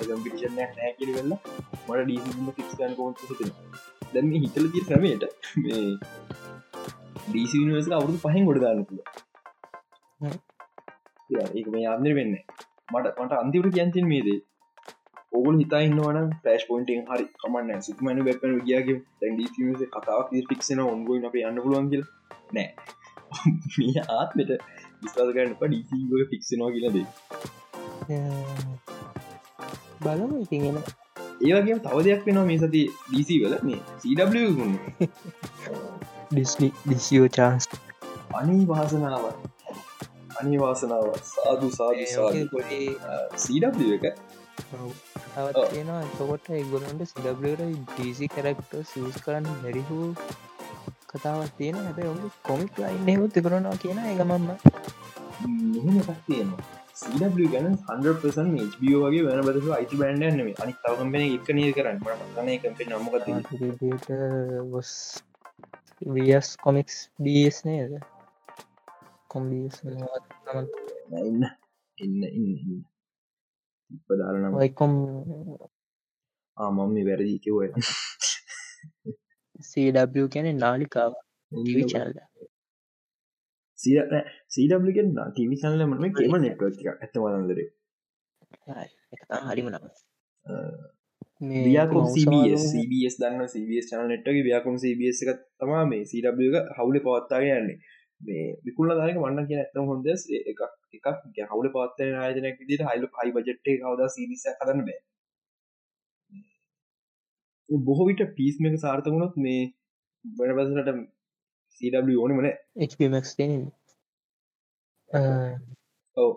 කම්පිටිෂන නෑකිරවෙල්ල මට ඩීසිම ෆික්ස්ටන් කෝන් දැම හිතල ති ක්‍රමයට මේ ඩීසි නිවස අවුදු පහෙන් ගොඩ ගන්නතුල ඒක මේ අන්දර වෙන්න මට මට අන්තිවට කියන්තින් මේදේ ඔගුල් හිතා ඉන්නවන පෑස් පොයින්ටෙන් හරි කමන්න සිකමන බැපන ගියගේ තැන්ඩ කතාව ෆික්ෂන ඔන්ගොයි අප යන්න පුළුවන් කියල. නෑ (laughs) මේ ආත්මට විස්වාසකරන්න ඩීසිග ෆික්ෂනවා කියලදේ බලම ඉතිගෙන ඒවගේ තව දෙයක් වෙනවා මේ සති ඩීසි වල මේ සඩ ඩිස්නි ඩිසිෝ චාන්ස් අනී වාසනාව අනි වාසනාව සාදු සාදු සාඩ එක? තවත්යෙනවා එතකොට ඉගොලන්ට සිඩබලට ඩීසි කරක්ට සිස් කරන්න බැරිහු කතාවත් තියෙන හැබැ ඔු කොමික් ලයින් හෙමුත් තිකරනවා කියන එකක් තියෙනවා. සඩ ගැන හන්පසන් HBO වගේ වෙන බදු අයිති බෑන්ඩ නෙම අනි තවකම්පෙන එක නී කරන්න. මන කම්පෙ නමක වස් වියස් කොමික්ස් බස් නේද? කොම්බස් ඉන්න. ඉන්න ඉන්න ඉපදාරන වයිකොම් ආමම්මි සW කැන නාලිකාව. චල්ද සීඩගෙන් ටීවි චනල මම කෙම නෙට්වක් ඇත වදන්දර හරිම නම ව්‍යාකුම් CBS දන්න CBS චන නෙට්ගේ ව්‍යාකුම් CBS එක. තමා මේ CW හවුල පවත්තාගේ යන්නේ. මේ විකුල්ල දානක වන්න කිය ඇතම හොඳ එකක් එකක් හවුල පත්තය ආයතනයක් විදිට හයිල හයි බජට්ේ කවද සිරිස කරන්න බෑ බොහෝ විට පිස් මේක සාර්ථකුණොත් මේ බැනබසට CW ඕන මන HPමක් ඔව.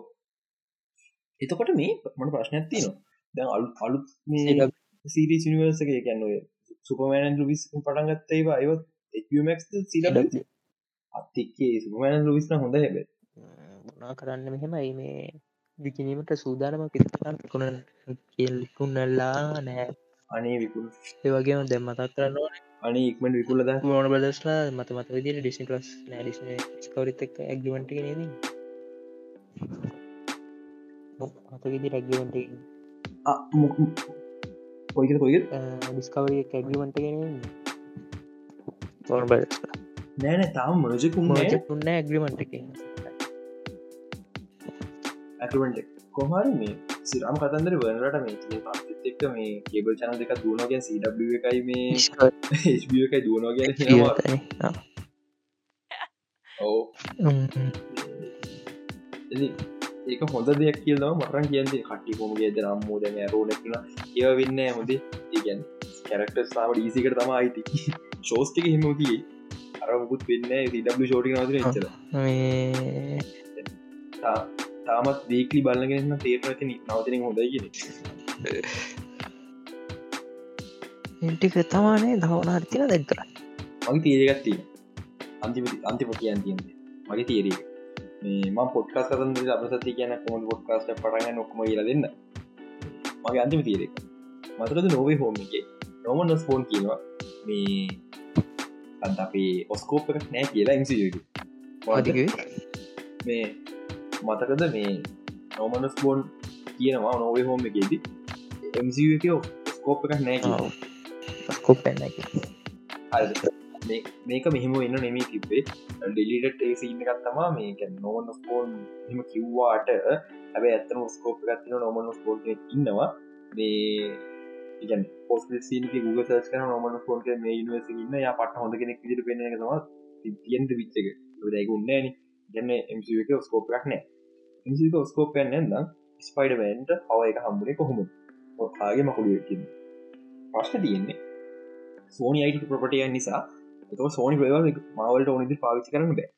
එතකොට මේ මට ප්‍රශ්නයක් තියනවා? දැන් අලු අලුත් මේ සීරී සිනිවර්ස එක කියන්න ඔය සුපමෑන් ලුවිස් පටන්ගත්ත අයවත් HPමක් CW අතික්කේ සුපමෑන් ලුවිස්න හොඳ හැබේ ගුණා කරන්න මෙහෙමයි මේ විකිනීමට සූදානම පිතකන් කුණ කියල්ලිකුන්නල්ලා නෑ අනේ විකුල් ඒවගේම දැම් මතක් කරන්න අනි ඉක්මට විකුලද මෝන බදස්ලා මත මත විදිර ඩිසි ලස් නෑඩිස් කවරිත් එක් ඇක්ගිමට නේද? මතකෙදි රැගියමට කොයික කොයික ඩිස්කවරිය කැගිමට ගෙන තොර බ නෑන තාම මජකුම් උන්න ඇග්‍රිමට එක ඇටමට කොහරි මේ සිරම් කතන්දර වනට මේ එක්ක මේ කෙබල් චන දෙක දුවනෝගෙන් සW එකයි මේ එකයි දුවනෝගෙන ඕ ඒක හොඳ දෙයක් කියලව මරන් කියන්දේ කටි කොමගේ දනම් මෝද රෝනක්න ඒව වෙන්න හොඳ ඒගැන් කැරක්ට සාම ඩීසිකට තම අයිති ශෝස්ටික හිමෝතිය අරමුකුත් වෙන්න ඩ ෂෝටි නවද චර තාමත් දීකලි බලගෙනන්න තේරති නවතන හොඳයි කියෙන (laughs) ඉටික තමානේ දවනා තින දැක්කර මගේ තීරගත්තිය අන්තිම අන්තිම කියන් තියද මගේ තේරී මේ පොට්කාස් කතන්ද අපසති කියන කොම පොට්කාස්ට පටග නොක්ම ඉල දෙන්න. මගේ අන්තිම තීරෙක් මතරද නොවේ හෝම එක. නොමන් ස්පෝන් කියනවා. මේ අද අපේ ඔස්කෝප් නෑ කියලා ඉංසියකි මේ මතකද මේ නොමනස් බෝන් කියනවා නොවේ හෝම එකේදී එමක ස්කෝප් එකක් නෑ ස්කෝප් මේක මෙහෙම එන්න නෙමේ තිබේ ඩෙලිට ඒසින්න එකත්තමා මේක නොවන ස්කෝන් මෙම කිව්වාට හැබ ඇත්තන ස්කෝප් ගත්තින නොමන ස්කෝල් ඉන්නවා මේ පොස් සික ගුග සච් කන නොමන ස්කෝන් මේ නිවස ඉන්න ය පට හොඳ කෙනෙක් විදිර පෙන වා තියන්ට විච්චක දැක උන්නන ගන්න එමක ස්කෝප් එකක් නෑ එමක ස්කෝප් නැන්ද ස්පයිඩමන්ට හව එක හම්බුණේ කොහොම කාගේ මකුඩ ප්‍රශ්න තියෙන්නේ සෝනි අයිට ප්‍රපටය නිසා. එත සෝනි ප්‍රව මවලට ඕනදි පාවිච්චි කරන්න බෑ.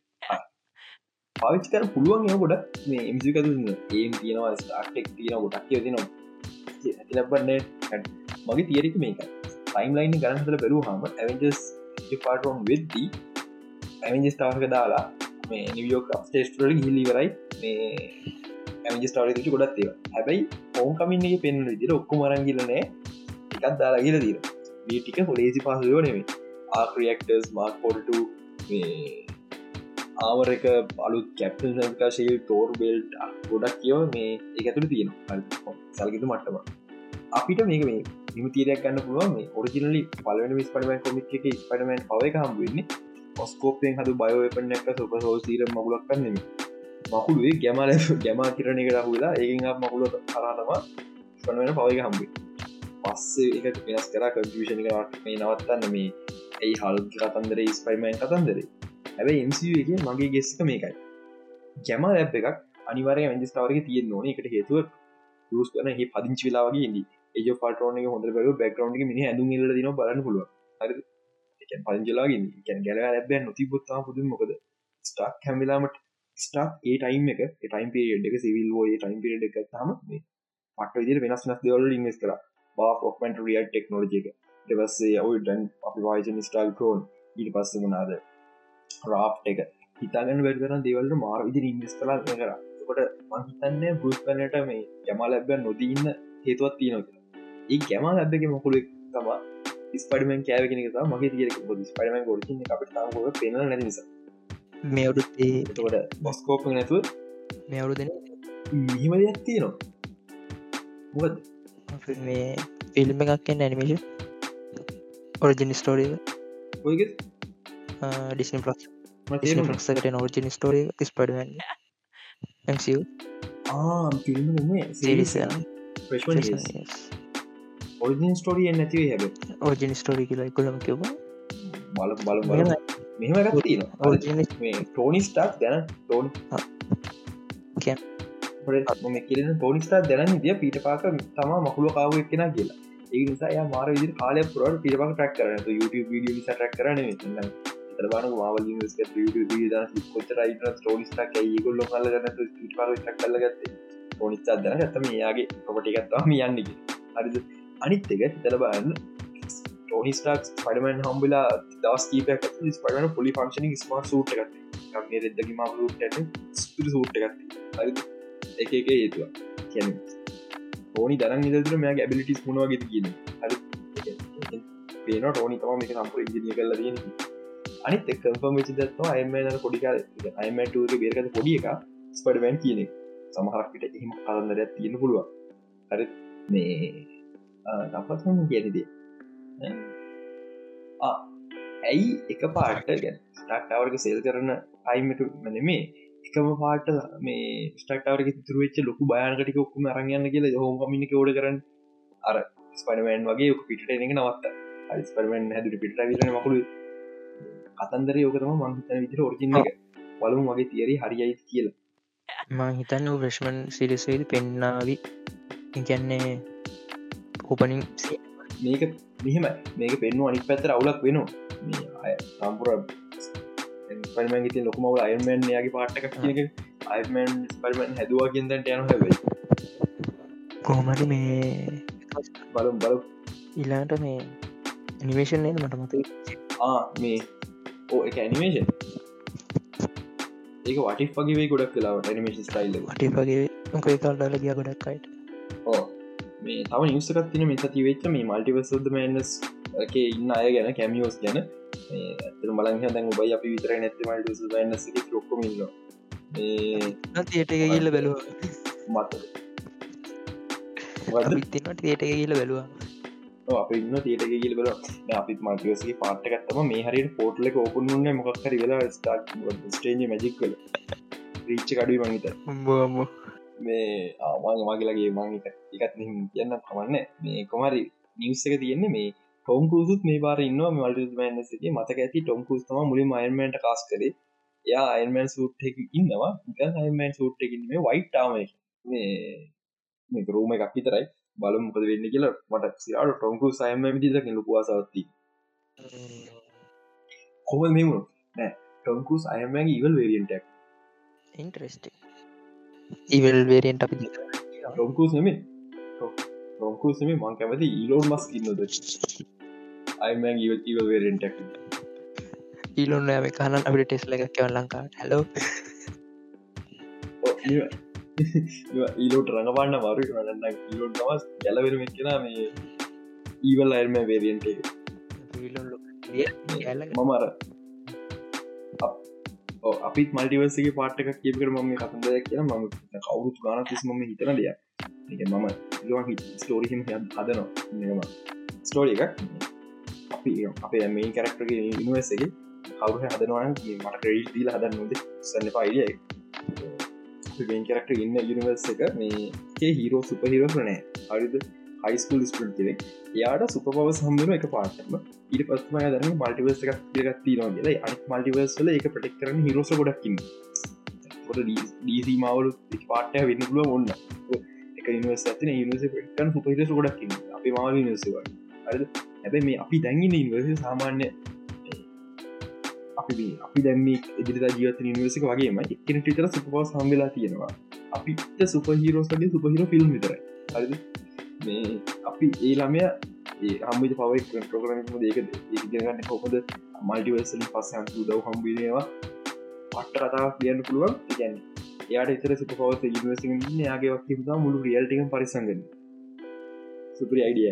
පාවිච්චි කර පුළුවන් එ ගොඩ මේ එමසික ඒම් තියෙනවා ස්ටාක්ටෙක් තියෙන ගොඩක් කිය තිනවා ලබන්න මගේ තියරක මේක ටයිම් ලයින් ගරන්සල බැලූ හම ඇවෙන්ජස් පාටෝන් වෙද්දී ඇවෙන්ජස් ටාක දාලා මේ නිවියෝක් ස්ටේස්ටරල හිලිවරයි මේ ඇමජ ස්ටාරි ගොඩත් ඒව හැබැයි ඕන් කමින්නේ පෙන්න්න විදිර ඔක්කු මරංගිලනෑ එකත් දාලා කියල දීර ටික හොලේසි පහසුව නෙමේ ආක්‍රියක්ටර්ස් මාක් පොඩට ආවර එක අලුත් කැප්ටන් සංකාශය තෝර් බෙල්ට් ගොඩක් කියව මේ එකතුළ තියෙන සල්ගතු මට්ටම. අපිට මේක මේ නිම තීරයක් ගන්න පුළුවන්. මේ ඔරිජිනලි පලවෙන විස් පඩමන් කොමික් එක ස්පඩමන් පව එක හම්බවෙන්නේ ඔස්කෝපයෙන් හතු බයෝපන එක සුප හෝසීර මගුලක් කන්නෙම මකුළුවේ ගැමල ගැමා කිරණ එකට හුලා ඒගෙන් මකුල කරාතම ස්පනවෙන පව එක හම්බේ පස්සේ එක වෙනස් කර කම්පියෂණ කරට මේ නවත්තන්න මේ ඇයි හල් කතන්දර ස්පයිමයින් කතන්දරේ? හැබයි එමස එක මගේ ගෙස්සක මේකයි. ගැම ලැබ් එකක් අනිවරය වෙන්දිස්ටාවරක තියෙන් ඕන. එකට හේතුව ස් කන හ පදිංචි වෙලාවගේ ඉදි ඒ පටරෝන හොඳ බැල බැක්රවන්් මිනි ඇඳු ල දින බලන්න පුළුව පංජලාගින් ගැල ලැබ නොතිබොත්තා පුදුම මොකද? ස්ටාක් හැමිලාමට ස්ටාක් ඒ ටයිම් එක ටයිම් පිරිඩ් එක සිවිල් ෝය ටයිම් පිරිඩ් එක තම පට විදිර වෙනස් නස් දෙවල ඉන්ස් කර. බා ොක්මට රිය ටෙක්නෝජි එක. එවස්සේ ඔයි ඩන් අපි වාජන ස්ටල් කරෝන් ඊට පස්ස මනාද රාප් එක. හිතාගන්න වැඩරන දෙවල්ට මාර විදි ඉන්ස් කලා කර. කොට මහිතන්න බෘස් කනට මේ ගැමා ලැබ නොදීන්න හේතුවත් තියෙනක ඒ ගැමා ලැබ්බක මොකුල තමා ස්පඩමන් කෑවගෙන මගේ තිර ස්පඩමන් ගොඩ අපිටාම ගොඩ පෙන නැනිස මේවුරුත් එතකොට බොස්කෝප නැතුව මේවුරු දෙන මිහිම දෙයක් තියෙනවා. මොකද? මේ ෆිල්ම් එකක් එන්න ඇනිමේෂන් ඔරිජිනි ස්ටෝරිය ඩිස්නි පලස් ලක්සකට නෝර්ජින ස්ටෝරිය ස්පඩමන් ඔරිජින් ස්ටෝරිය නැතිව හැබ ඕජිනි ස්ටෝරි කියලා එකුලම කිව බල බල බල මෙහම තින ටෝනි ස්ටාක් දැන ටෝන් කිරන ටෝනි ස්ටා දැන දිය පිට පාක තම මකුල කාව එක්ෙන කියලා. ඒ නිසා ය මාර විදි කාලය පුරට පිරපක් ටක් කරන YouTube වීඩිය ටක් කරන තරබන මාවල කොචර ටෝනිස්ටක් ගොල්ල කල ගන්න පාර ටක් කල්ල ගත්ත. ටෝනිස්සා දන ගත්තම යාගේ පොටිකත්වාම යන්නක හරිද? අනිත් එක තලබන්න ටෝනිස්ටක් පඩමන් හම්බලා දස් කීපයක් පඩන පොලි ෆංක්ෂන ස්මා සූට් ගත්ත මේ දෙදකි මා ට ස්පිරි සූට් ගත්ත හරි. එක එක හේතුව. කියැන ඕනි දරන් නිදතුර මෙයා ඇබිලිටිස් මුණවාගේ කියන හරි. පේන ටෝනි තම මේ සම්පර ඉදිිය කල්ල තියෙන අනිත් කම්පම වෙචි දත්වා අයමන පොඩිකාර අයමටගේ බේරකත පොඩිය එක ස්පඩමන් කියන සමහරක්කට එහෙම කලන්දරයක් තියෙන පුළුවන්. හරි. මේ තපත්ම කියනදේ ඇයි එක පාට ගැන ස්ටක්ටවර්ග සෙල් කරන අයිමට මනෙමේ එකම පාට මේ ස්ටක්ටවරක තුරවෙච්ච ලොකු බයනකටික ඔක්කුම අරගන්න කියල හෝම කමිනික ෝඩ කරන්න. අර ස්පනමෑන් වගේ පිට එක නවත්ත. ස්පරමන් හැදුර පිට විරන මකුළු කතන්දර යෝකතම මංහිතන විදිර ඔරිජින්න එක. වලුම් වගේ තියරි හරියයි කියලා. මං හිතන්න ප්‍රශ්මන් සිරිසේද පෙන්නාවි. ඉගැන්නේ ඕපනින් මේක මෙහෙම මේක පෙන්ු අනික් පැත්තර අවුලක් වෙනවා. අය සම්පුර පරිමන් ති ලොකුමවල අයමන් යාගේ පාට්ටක් අයිමන් පරිමන් හැදවා කියෙන්දට යන හැවේ කොහොමට මේ බලම් බල ඉලාට මේ නිවේශන් නේද මට මත මේ ඕ එක ඇනිමේෂන් ඒක වටික් වගේ ගොඩක් කලාවට නිමේෂන් ස්ටයිල් වට වගේ මොකේ කාල්ඩල ගිය ගොඩක් අයිට. ඕ මේ තම නිවසකත් තින මේ සති වෙච්ච මේ මල්ටිවසද මන්නස් ඉන්න අය ගැන කැමියෝස් ගැන. ඇතර බලංහ දැන් ඔබයි අපි විතර නැති මල්ටිස න්නස ලොක්කොමන්න තියට ගිල්ල බැලුව. මත තියට ගිල්ල බැලවා. අප ඉන්න තියට ගිල් බල අපිත් මල්ටිවසගේ පාට්ටකත්තම මේ හරියට පෝට්ලක ඔපුන්න්න මොක්කර වෙලා ස්ටාක් ස්ටේජ මැජික් කල රීච්ච කඩුව මංහිත උම්බම මේ ආවාන් මගේලගේ මං එකත් කියන්න කමන්න මේ කොමරි නිවස් එක තියෙන්නේ මේ ටොම් කරුසුත් මේ බාර ඉන්න මල්ට මන්නසගේ මතක ඇති ටොම් කරුස්තම මුලින් අයන්මට කාස් කරේ යා අයන්මන් සූට් එක ඉන්නවා. අයමන් සූට් එකින් මේ වයිට්ටාම මේ මේ රූම එකක් විතරයි. බලු මොකද වෙන්න කියලා මට සිරාට ටොම්කු සයම විදිදක ලුපුවාසවත්ති කොම මෙමුණු නෑ. ටොම්කුස් අයමගේ ඉවල් වේරියන්ටක් ඉන්ට්‍රස්ට ඉවල් වේරියන්ට අපි ටොම්කුස් නෙමේ ටොම්කුස් නෙමේ මං කැමති ඉලෝන් මස් ඉන්නද අයමන් ඉව වේරෙන්ටක් ඊලොන්න ඇම කහන අපිට ටෙස්ල එකක් කියව ලංකාට හැලෝ ඊලෝට රඟපාන්න මරු රන්න ඊලෝට තමස් ගැලවෙරම කෙන මේ ඊවල් අර්ම වේරියන්ට මමර අපිත් මල්ටිවර්සගේ පාට්ටක කියපකට මම කතන්දය කියන ම කවුරුත් ගාන තිස් මම හිතන දෙයක්. එක මම ස්ටෝරිහිම හදනවා. ස්ටෝරි එක අපි අපේ මේ කරක්ටගේ ඉනිවර්සගේ කවුහ හදනවාන මට ක්‍රඩ් දීල හදන්න නොද සන්න පයිඩිය පෙන් කරක්ට ඉන්න යනිවර්ස එක මේ හිරෝ සුප හිරෝස් නෑ. හරිද? හයිස්කල් ස්පට කෙනෙක් යාට සුපපව සම්බන එක පාටම ඉට පස්ම දරන මල්ටිවර්ස එකක් ගත්ති නවා කියලා. අනි මල්ටිවර්සල එක ප්‍රටෙක් කරන හිරෝස ගොඩක්කින්න ොට ඩීසි මවලු පාටය වෙන්න පුළුව ඔන්න එක නිවර්ස ඇතින නිවස පටන් සුපහිරස ගොඩක්කින්න අපි මාල නිවසවා හරිද? ඇැබ මේ අපි දැන්ගන්න ඉනිවර්ස සාමාන්‍ය අපි අපි දැම ඉදිරි ජීවත නිවසික වගේ මයි එකන ටිතර සුපවා සම්වෙලා තියෙනවා. අපිට සුපහිරෝස්ගේ සුපහිර ෆිල්ම් විතර හරි මේ අපි ඒ ළමය ඒ හම්මට පවයි ප්‍රගරම ඒක ඒගන්න කොපද මල්ටිවර්සලින් පස්සන්තු දව හම්බිනවා පට්ට කතාවක් ලියන්න පුළුවන්. ගැන්න එයාට එතර සිට පවත නිවසි යාගේ වක්කිතා මුළු රියල්ටිකම් පරිසංගන්න සුපරි අයිඩිය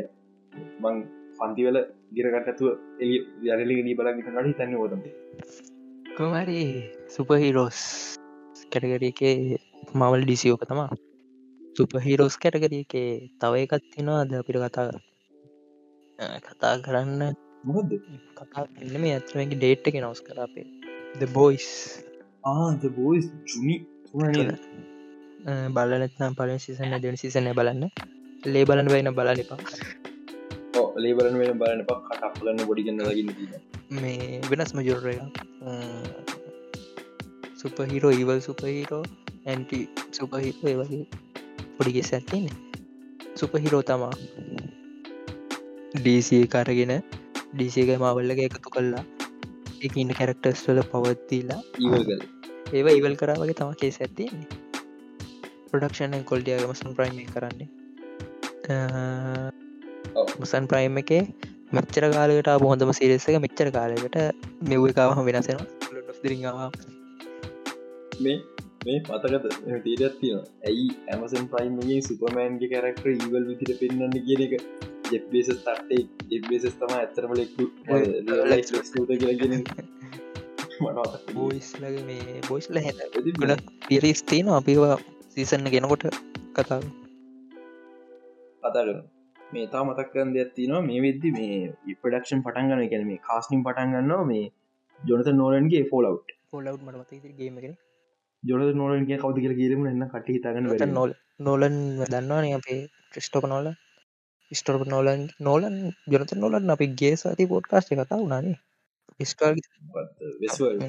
මං පන්තිවල ගිරගට ඇතුව එ යරලි දී බලග නඩි තන්න ෝදම කොමරි සුපහිරෝස් කැටගරකේ මවල් ඩිසියෝක තමා සුපහිරෝස් කැටගරකේ තව එකත් තිෙනවා ද අපිට කතා කතා කරන්න මොහද කතා එන්නම ඇත්මගේ ඩේට් එක නවස් කරපේ ද බෝයිස් ආද බෝයිස් චුනි බලනත්නම් පලින් සිසන දෙන සිසනය බලන්න ලේ බලන්න වෙන බලන එපා ලේබලන වෙන බලන පක් කටක්ලන්න බොඩිගන්න ලගන්න මේ වෙනස්ම ජොර එක සුපහිරෝ ඉවල් සුපහිරෝ ඇන්ටි සුපහිරෝ වගේ පොඩිගෙස් ඇත්තින්නේ සුපහිරෝ තමා ඩීසිය කරගෙන ඩීසික මවල්ලක එකතු කල්ලා එක ඉන්න කැරක්ටර්ස් වල පවත්තිීලා ඉවල්ගල් ඒවා ඉවල් කරාවගේ තම කේස ඇතින්නේ ප්‍රඩක්ෂන් කොල්ඩියගම සන් ප්‍රයිම කරන්නේ. මුසන් ප්‍රයිම් එක මෙච්චර කාලට බොහොඳම සිරෙසක මෙච්චර කාලකට මෙව් එකවහම වෙනසෙනවා දිරිවා මේ මේ පතකත තීරත් තියෙන ඇයි ඇමසන් ප්‍රයිම්ගේ සුපමෑන්ගේ කැරක්ටර ඒවල් විදිට පෙන්න්න කියන එක? ජෙබ්බේස තට්ටේ. එබ්බේසස් තම ඇත්තරමලෙක්ු කියලගෙන බෝයිස්ලගේ මේ බෝයිස්ල හැ ගොඩ පිරිස් තියෙන අපිවා සීසන්න ගෙනකොට කතාව. කතා කර මේ තා මතක්කන් දෙයක් තිනවා මේ වෙද්දි මේ ඉපඩක්ෂන් පටන් ගන්න ගැන මේ කාස්නිම් පටන් ගන්නවා. මේ ජොනත නෝලන්ගේ ෆෝලව් ෆොලව් මට ගේමගෙන ජොනත නෝලන්ගේ කවද කියල කියරම එන්න කට හිතගන්න නොල් නොලන් දන්නවාන අපේ ක්‍රිස්ටෝප නොල ස්ටෝප නොලන් නොලන් ජොනත නොලන් අපි ගේ සති පොඩ්කාස්ට කතා වුණනේ.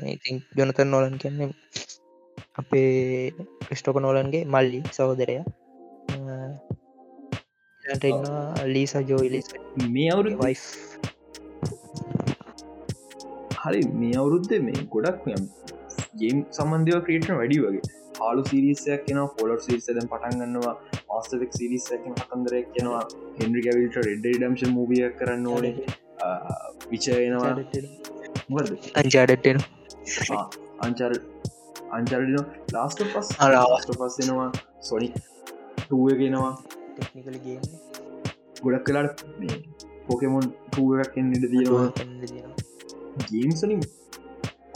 ඉතින් ජොනත නොලන් කියන්නේ අපේ ක්‍රිස්ටෝප නෝලන්ගේ මල්ලි සහෝදරය. ඉන්න ලීසා ජෝයිලි මේ අවුරු වයි හරි මේ අවුරුද්ධ මේ ගොඩක් ගේම් සම්බන්ධව ක්‍රේටන වැඩි වගේ. ආලු සිරිසයක් කෙන පොලර් සිරිසදන් පටන්ගන්නවා ආස්තක් සිරිසයක කතන්දරයක් කෙනවා හෙන්රි ගැවිල්ට රෙඩ ඩම්ශ මූියක් කරන්න ඕනේ. විචයනවා අංචාඩටෙන අංචර අංචරන ලාස්ට පස් අලාස්ට පස්සෙනවා සොනික් ටුවගෙනවා ටෙක්නිකල ගේම ගොඩක් කලාට මේ පොකෙමොන් ටුවක් එන්නට දීනවා ගේම්සලින්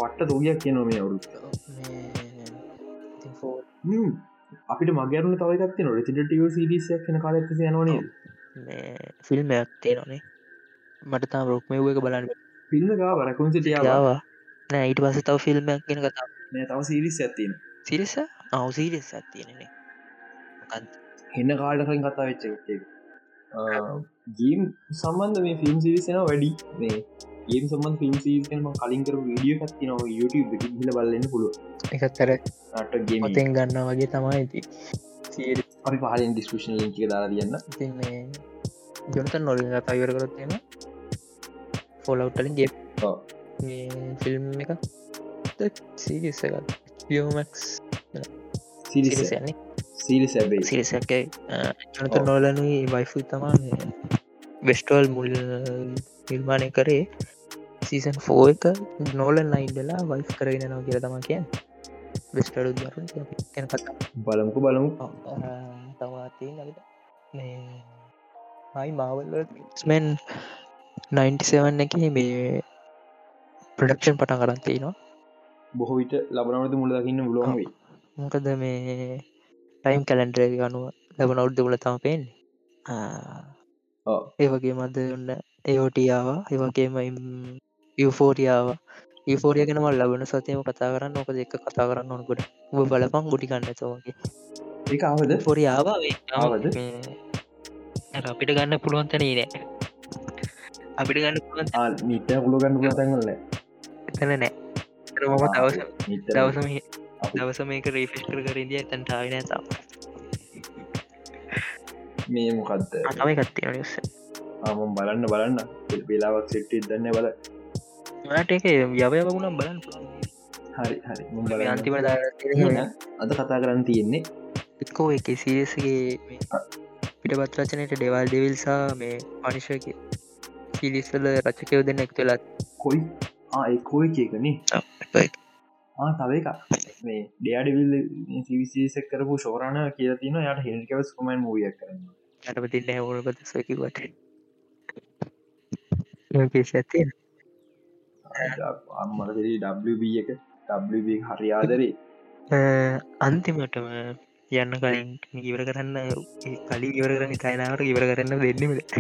පට්ට තෝගයක් කියනවා මේ අවුරු අපිට මගරුණ තවයිත් න රෙසිටව සිරිසයක් කන කාලෙක්ස යනවනේ ෆිල්ම් ඇත්තේ නොනේ මට තා රොක්මය එක බලන්න පිල්ම ගා වරකුන් සිටියාව නෑ ඊට පස තව ෆිල්ම් ගෙන කතා තව සිරිස් ඇතින සිරිස අවු සිරිස් ඇතියනේ එන්න කාඩකින් කතා වෙච්ච ගීම් සම්බන්ධ මේ ෆිල්ම් සිරිසෙන වැඩි. මේ ගේම් සම්බන් ෆිල්ම් සිරිසම කලින්කර වීඩිය කත්ති නව YouTube හිල බලන්න පුළුව එකත්තර නටගේමතෙන් ගන්න වගේ තමයි ඇති අපි පහලින් ඩිස්කෂන් ලින්ක දාලා තියන්න ඉතින් ජොනත නොලින් කතා ඉවර කරොත් එම ෆොලව්ටලින් ගේ ෆිල්ම් එක. සිරිස එකත් පියමක්ස් සිරිසන්නේ සිරිස ඇබේ සිරිසැකයි ජනත නොලනුයි වයිෆු තමා වෙස්ටවල් මුල් නිර්මාණය කරේ. සීසන් ෆෝ එක නෝලන් නයින්ඩලා වයිෆ් කරගෙන නෝ කියර තම කිය වෙස්ටඩු කැන කතා බලමුකු බලමු. තවාති නවිට මයි මාවල්මන් 97 එක මේ ප්‍රඩක්ෂන් පටන් කරන්තිනවා බොහෝ විට ලබනවද මුල දකින්න බුලොන්වේ මොකද මේ ටයිම් කැලන්ඩර ගනුව ලබන අවුද්ධ මුල තම පේෙන්නේ. ඒ වගේ මද ඔන්න ඒෝටියාව ඒවගේම යුෆෝරියාව ඒෆෝරිය ගෙනම ලබන සතයම කතා කරන්න. ඕක දෙක කතා කරන්න ඕනකොට ඔබ බලපං ගොටි කන්න චෝගේ ඒ අවද පොරියාව ආවද? අපිට ගන්න පුළුවන්තන නෑ. අපිට ගන්න පුළුවන් නිත පුලගන්න පුලතැගල එතන නෑ. දවස දවසම දවස මේක රීෆිස් කර කරින්දිය ඇතැන්ට ආවින තා මේ මොකක්ද තමයි කත්තිය නිස ආමම් බලන්න බලන්න. වෙලාවක් සෙට්ට දන්න බල. මට එක යවය වුණම් බලන්න හරි හරි. අන්තිම අද කතා කරන්න තියෙන්නේ එක්කෝ එක සිරියසගේ පිට පත්රචනයට ඩෙවල් දෙවිල්සා මේ පනිශක සිලිස්සල රචකයව දෙන්න එක්තුලත් කොයි? ආකෝයි කියකනේ තව එක මේ ඩයාඩවිල් සිවිසිසක් කරපු ශෝරණ කියල තින යට හෙල්කවස් කොමන් මූියක් කරන්න යටපතින්න හැවුණපත සැකිවට පේශ ඇතිය අම්මට ඩB එක. ඩB හරි ආදරේ. අන්තිමටම යන්න කලින් ඉවර කරන්න කලි ඉවර කරන්න කයිනාවට ඉවර කරන්න දෙන්නමට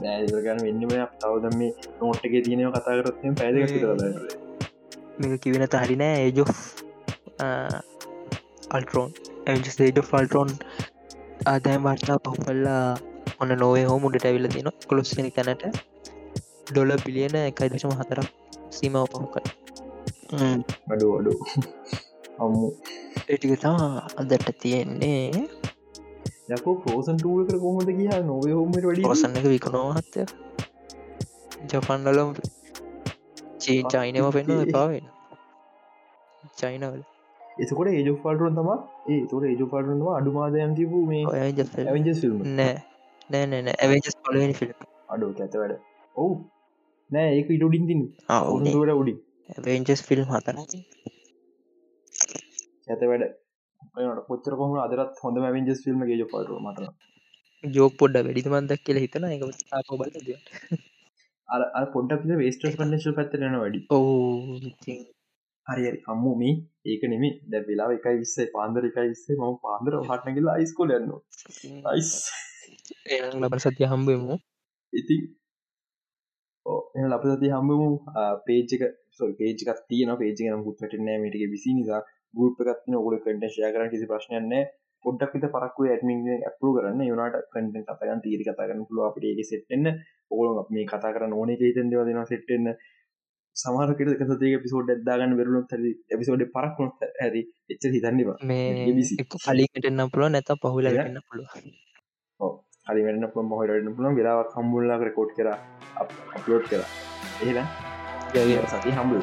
දෑගන්න වෙන්නම තවද මේ නෝට්ක තියනව කතාකරත්ය පැද මේක කිවෙන හරිනෑ ඒජෝ අල්ටරෝන් ඇජ ෆල්ටරෝන් ආදෑම් වාර්තා පහුපල්ලා ඔන්න නොවේ හෝ මුඩට ඇවිල තින කොළොස්සනි තැනට. ඩොල බිලියන එකයි දශම හතරක් සීමාව පහුකයි අඩු අඩු අම්මු ඒටික තම අදට තියෙන්නේ යකෝ පෝසන්ටුවක කොමද කිය නොවේ හොමට වැඩි පොසන්න එක විකනෝහත්ය ජපන්ඩලම් චී චයිනව පෙන්න්න පාවෙන චයිනවල එතකොට ඒජ පාටරුන් තම ඒ තොට ඒජ පාටරුන්වා අඩුමාදයන් තිබූ මේ නෑ. නෑ නෑ ඇවජස් පලනි ෆිල්ම් අඩු ඇත වැඩ. ඔවු. නෑ ඒක ඉටඩින් තින් අවුට උඩි ඇවජස් ෆිල්ම් හතන ඇත වැඩ පොච්චර කොම අදරත් හොඳ මැවිජස් ෆිල්ම් ගේ පාට මට ජෝක පොඩ්ඩ වැඩිමන්දක් කියල හිතන එක බල අ පොඩක් වේස්ට පන්නශ පැත්තරන වැඩි. ඕ හරි අම්මු මේ ඒක නෙමේ දැ වෙලා එකයි විස්සේ පාන්දර එකයි විස්සේ ම පාන්දර හටනගලා අයිස්කෝල යන්න අයිස් ලබ සතිය හම්බෙමු ඉති එ ලප සති හම්බමු පේජක සොල් පේජිකක් තියන පේජි නම් ගුත් වැටනෑ මටික විසි නිසා ගුප්පකත්න ඔගල කට ශය කරන කිසි ප්‍රශ්නයන්න පොඩ්ඩක් විත පරක්ව ඇඩමින් ඇපරු කරන්න. යුනට කට කතගන් තීරි කතාගන්න පුළුව අපට සෙට්න්න ඔගොල මේ කතා කරන්න ඕන හිතන් දෙවදෙන සෙට්ටන්න සමාරකට කසතේ පිසෝඩ් ඇදාගන්න වෙරුණුත් හරි එපිසෝඩ් පරක්නොත් ඇරි එච්ච හිතන්නවා මේ කලිකට එන්න පුළුව නැත පහුල ගන්න පුළුව හරිවෙන්න පුළ මොහටන්න පුළන් වෙලාවක් හම්බුල්ලා රකෝඩ් කර අප්ලෝඩ් කර එහෙලා සති හම්බුල්